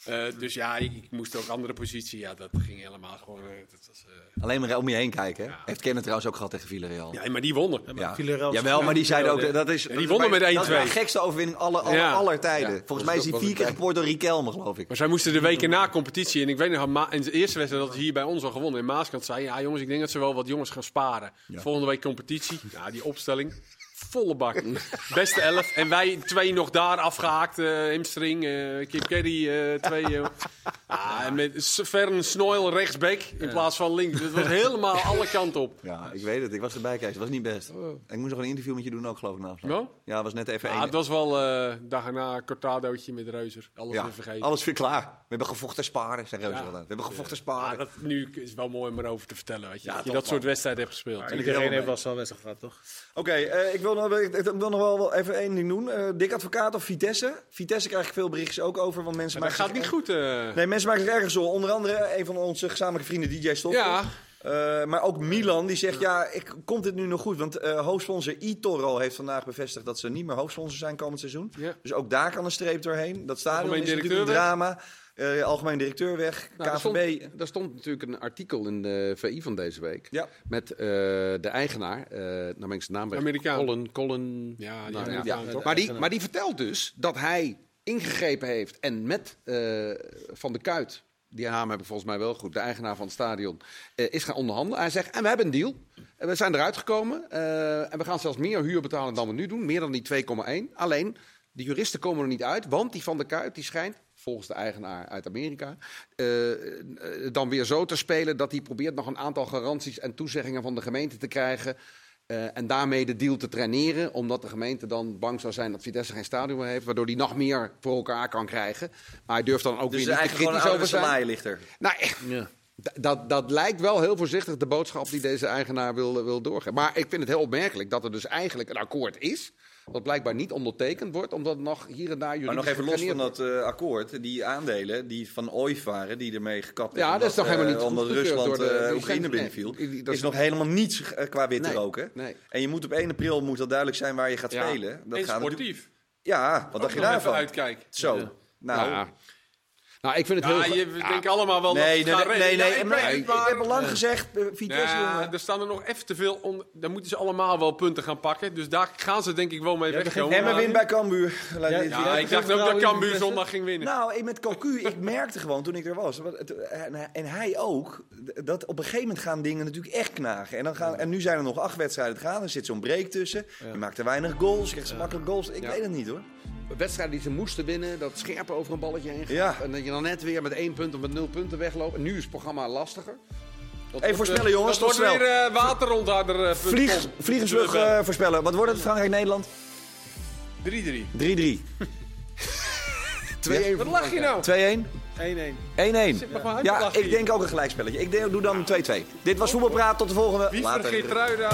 Eh, dus ja, ik, ik moest ook andere positie. Ja, dat ging helemaal gewoon. eh, dat was, eh, Alleen maar om je heen kijken, hè? Ja. Heeft Kenneth trouwens ook gehad tegen Villarreal. Ja, maar die wonnen. Ja. Villarreal- Jawel, maar die zeiden ook, dat is... die wonnen met Dat is de 1-2. gekste overwinning aller, aller, Ja. aller tijden. Ja. Volgens mij is die vier keer gepoord door Riquelme, geloof ik. Maar zij moesten de weken na competitie. En ik weet nog, Ma- in de eerste wedstrijd dat hier bij ons al gewonnen. En Maaskant zei, ja jongens, ik denk dat ze wel wat jongens gaan sparen. Volgende week competitie. Ja, die opstelling. Volle bak. Beste elf. En wij twee nog daar afgehaakt. eh hamstring, eh Kip Kerry, eh, twee. ah, en met Fern Snoil rechtsback in plaats van links. Het was helemaal alle kanten op. Ja, ik weet het. Ik was erbij, Kees. Het was niet best. Ik moest nog een interview met je doen ook, geloof ik, na afloop. Oh. Ja, was net even Ja, één. het was wel eh dag erna een cortadootje met Reuzer. Alles Ja, weer vergeten. alles weer klaar. We hebben gevochten sparen, zei Reuze Ja. wel. We hebben gevochten Ja, sparen. dat nu is wel mooi om erover te vertellen. Weet je, Ja, dat je dat soort man. wedstrijden hebt gespeeld. En Iedereen heeft wel zo'n wedstrijd gehad, toch? Oké, eh, ik, wil ik, ik wil nog wel wel even één ding doen. Dik Advocaat of Vitesse? Vitesse krijg ik veel berichtjes ook over, want mensen Maar dat maken gaat niet goed. eh. Nee, mensen maken zich ergens zo. Onder andere een van onze gezamenlijke vrienden, DJ Stoffel. Ja, Eh, maar ook Milan, die zegt, ja, ik, komt dit nu nog goed? Want eh hoofdsponsor eToro heeft vandaag bevestigd dat ze niet meer hoofdsponsor zijn komend seizoen. Ja. Dus ook daar kan een streep doorheen. Dat stadion is natuurlijk een drama. Eh, algemeen directeur weg, Nou, er, KVB. stond, er stond natuurlijk een artikel in de VI van deze week. Ja. Met eh, de eigenaar, eh nou ben ik zijn naam weg. Amerikaan. Colin, Colin. Ja, die Nou, ja. toch? Maar, die, maar die vertelt dus dat hij ingegrepen heeft en met eh, Van de Kuit, die naam heb ik volgens mij wel goed, de eigenaar van het stadion, eh, is gaan onderhandelen. Hij zegt, en we hebben een deal. En we zijn eruit gekomen. eh, en we gaan zelfs meer huur betalen dan we nu doen. Meer dan die 2,1. Alleen, de juristen komen er niet uit, want die Van de Kuit die schijnt volgens de eigenaar uit Amerika, eh, eh, dan weer zo te spelen dat hij probeert nog een aantal garanties en toezeggingen van de gemeente te krijgen. eh, en daarmee de deal te traineren, omdat de gemeente dan bang zou zijn dat Vitesse geen stadion meer heeft, waardoor hij nog meer voor elkaar kan krijgen. Maar hij durft dan ook Dus weer niet te eigenlijk gewoon een kritisch oude over zijn. salaai ligt er. Nou, echt, d- dat, dat lijkt wel heel voorzichtig de boodschap die deze eigenaar wil, wil doorgeven. Maar ik vind het heel opmerkelijk dat er dus eigenlijk een akkoord is. Wat blijkbaar niet ondertekend wordt, omdat het nog hier en daar juridisch Maar nog even los van dat eh, akkoord. Die aandelen die van OIF waren, die ermee gekapt Ja, hebben dat is toch omdat, helemaal eh, niet Omdat Rusland door de eh. Oekraïne Nee, binnenviel. is nog helemaal niets eh, qua witte nee. En je moet op 1 april moet dat duidelijk zijn waar je gaat Ja. spelen. Dat gaat sportief. Ja, wat dacht je nog daarvan? Even uitkijken. Zo. Ja. Nou, Ja. Nou, ik vind het Ja, heel... je we denken allemaal wel nee, dat nee, het nee, gaat nee, nee, Ja, ik nee, ik, heb al lang gezegd, eh, Vitesse, Ja, er staan er nog even te veel onder. Dan moeten ze allemaal wel punten gaan pakken. Dus daar gaan ze denk ik wel mee Ja, wegkomen. Emmen Maar- wint bij Cambuur. Ja, Ja, ik dacht ook dat Cambuur zondag ging winnen. Nou, ik met Cocu, ik merkte gewoon toen ik er was. En, en hij ook. Dat op een gegeven moment gaan dingen natuurlijk echt knagen. En, dan gaan, en nu zijn er nog acht wedstrijden te gaan. Er zit zo'n break tussen. Je maakt er weinig goals. Je krijgt makkelijk goals. Ik Ja. weet het niet hoor. Wedstrijden die ze moesten winnen, dat scherp over een balletje heen gaat. Ja. En dat je dan net weer met één punt of met nul punten wegloopt. En nu is het programma lastiger. Dat voorspellen, jongens. Dat Tot wordt weer eh water rond harder. eh, Vlieg, vliegensvlug eh, voorspellen. Wat wordt het? Frankrijk-Nederland? 3-3. 3-3. 2-1 Wat lach je nou? 2-1. 1-1. 1-1. Zit maar gewoon Ja, ik denk ook een gelijkspelletje. Ik denk- doe dan 2-2. Dit was Voetbalpraat. Tot de volgende. Wie Later. vergeet Truida?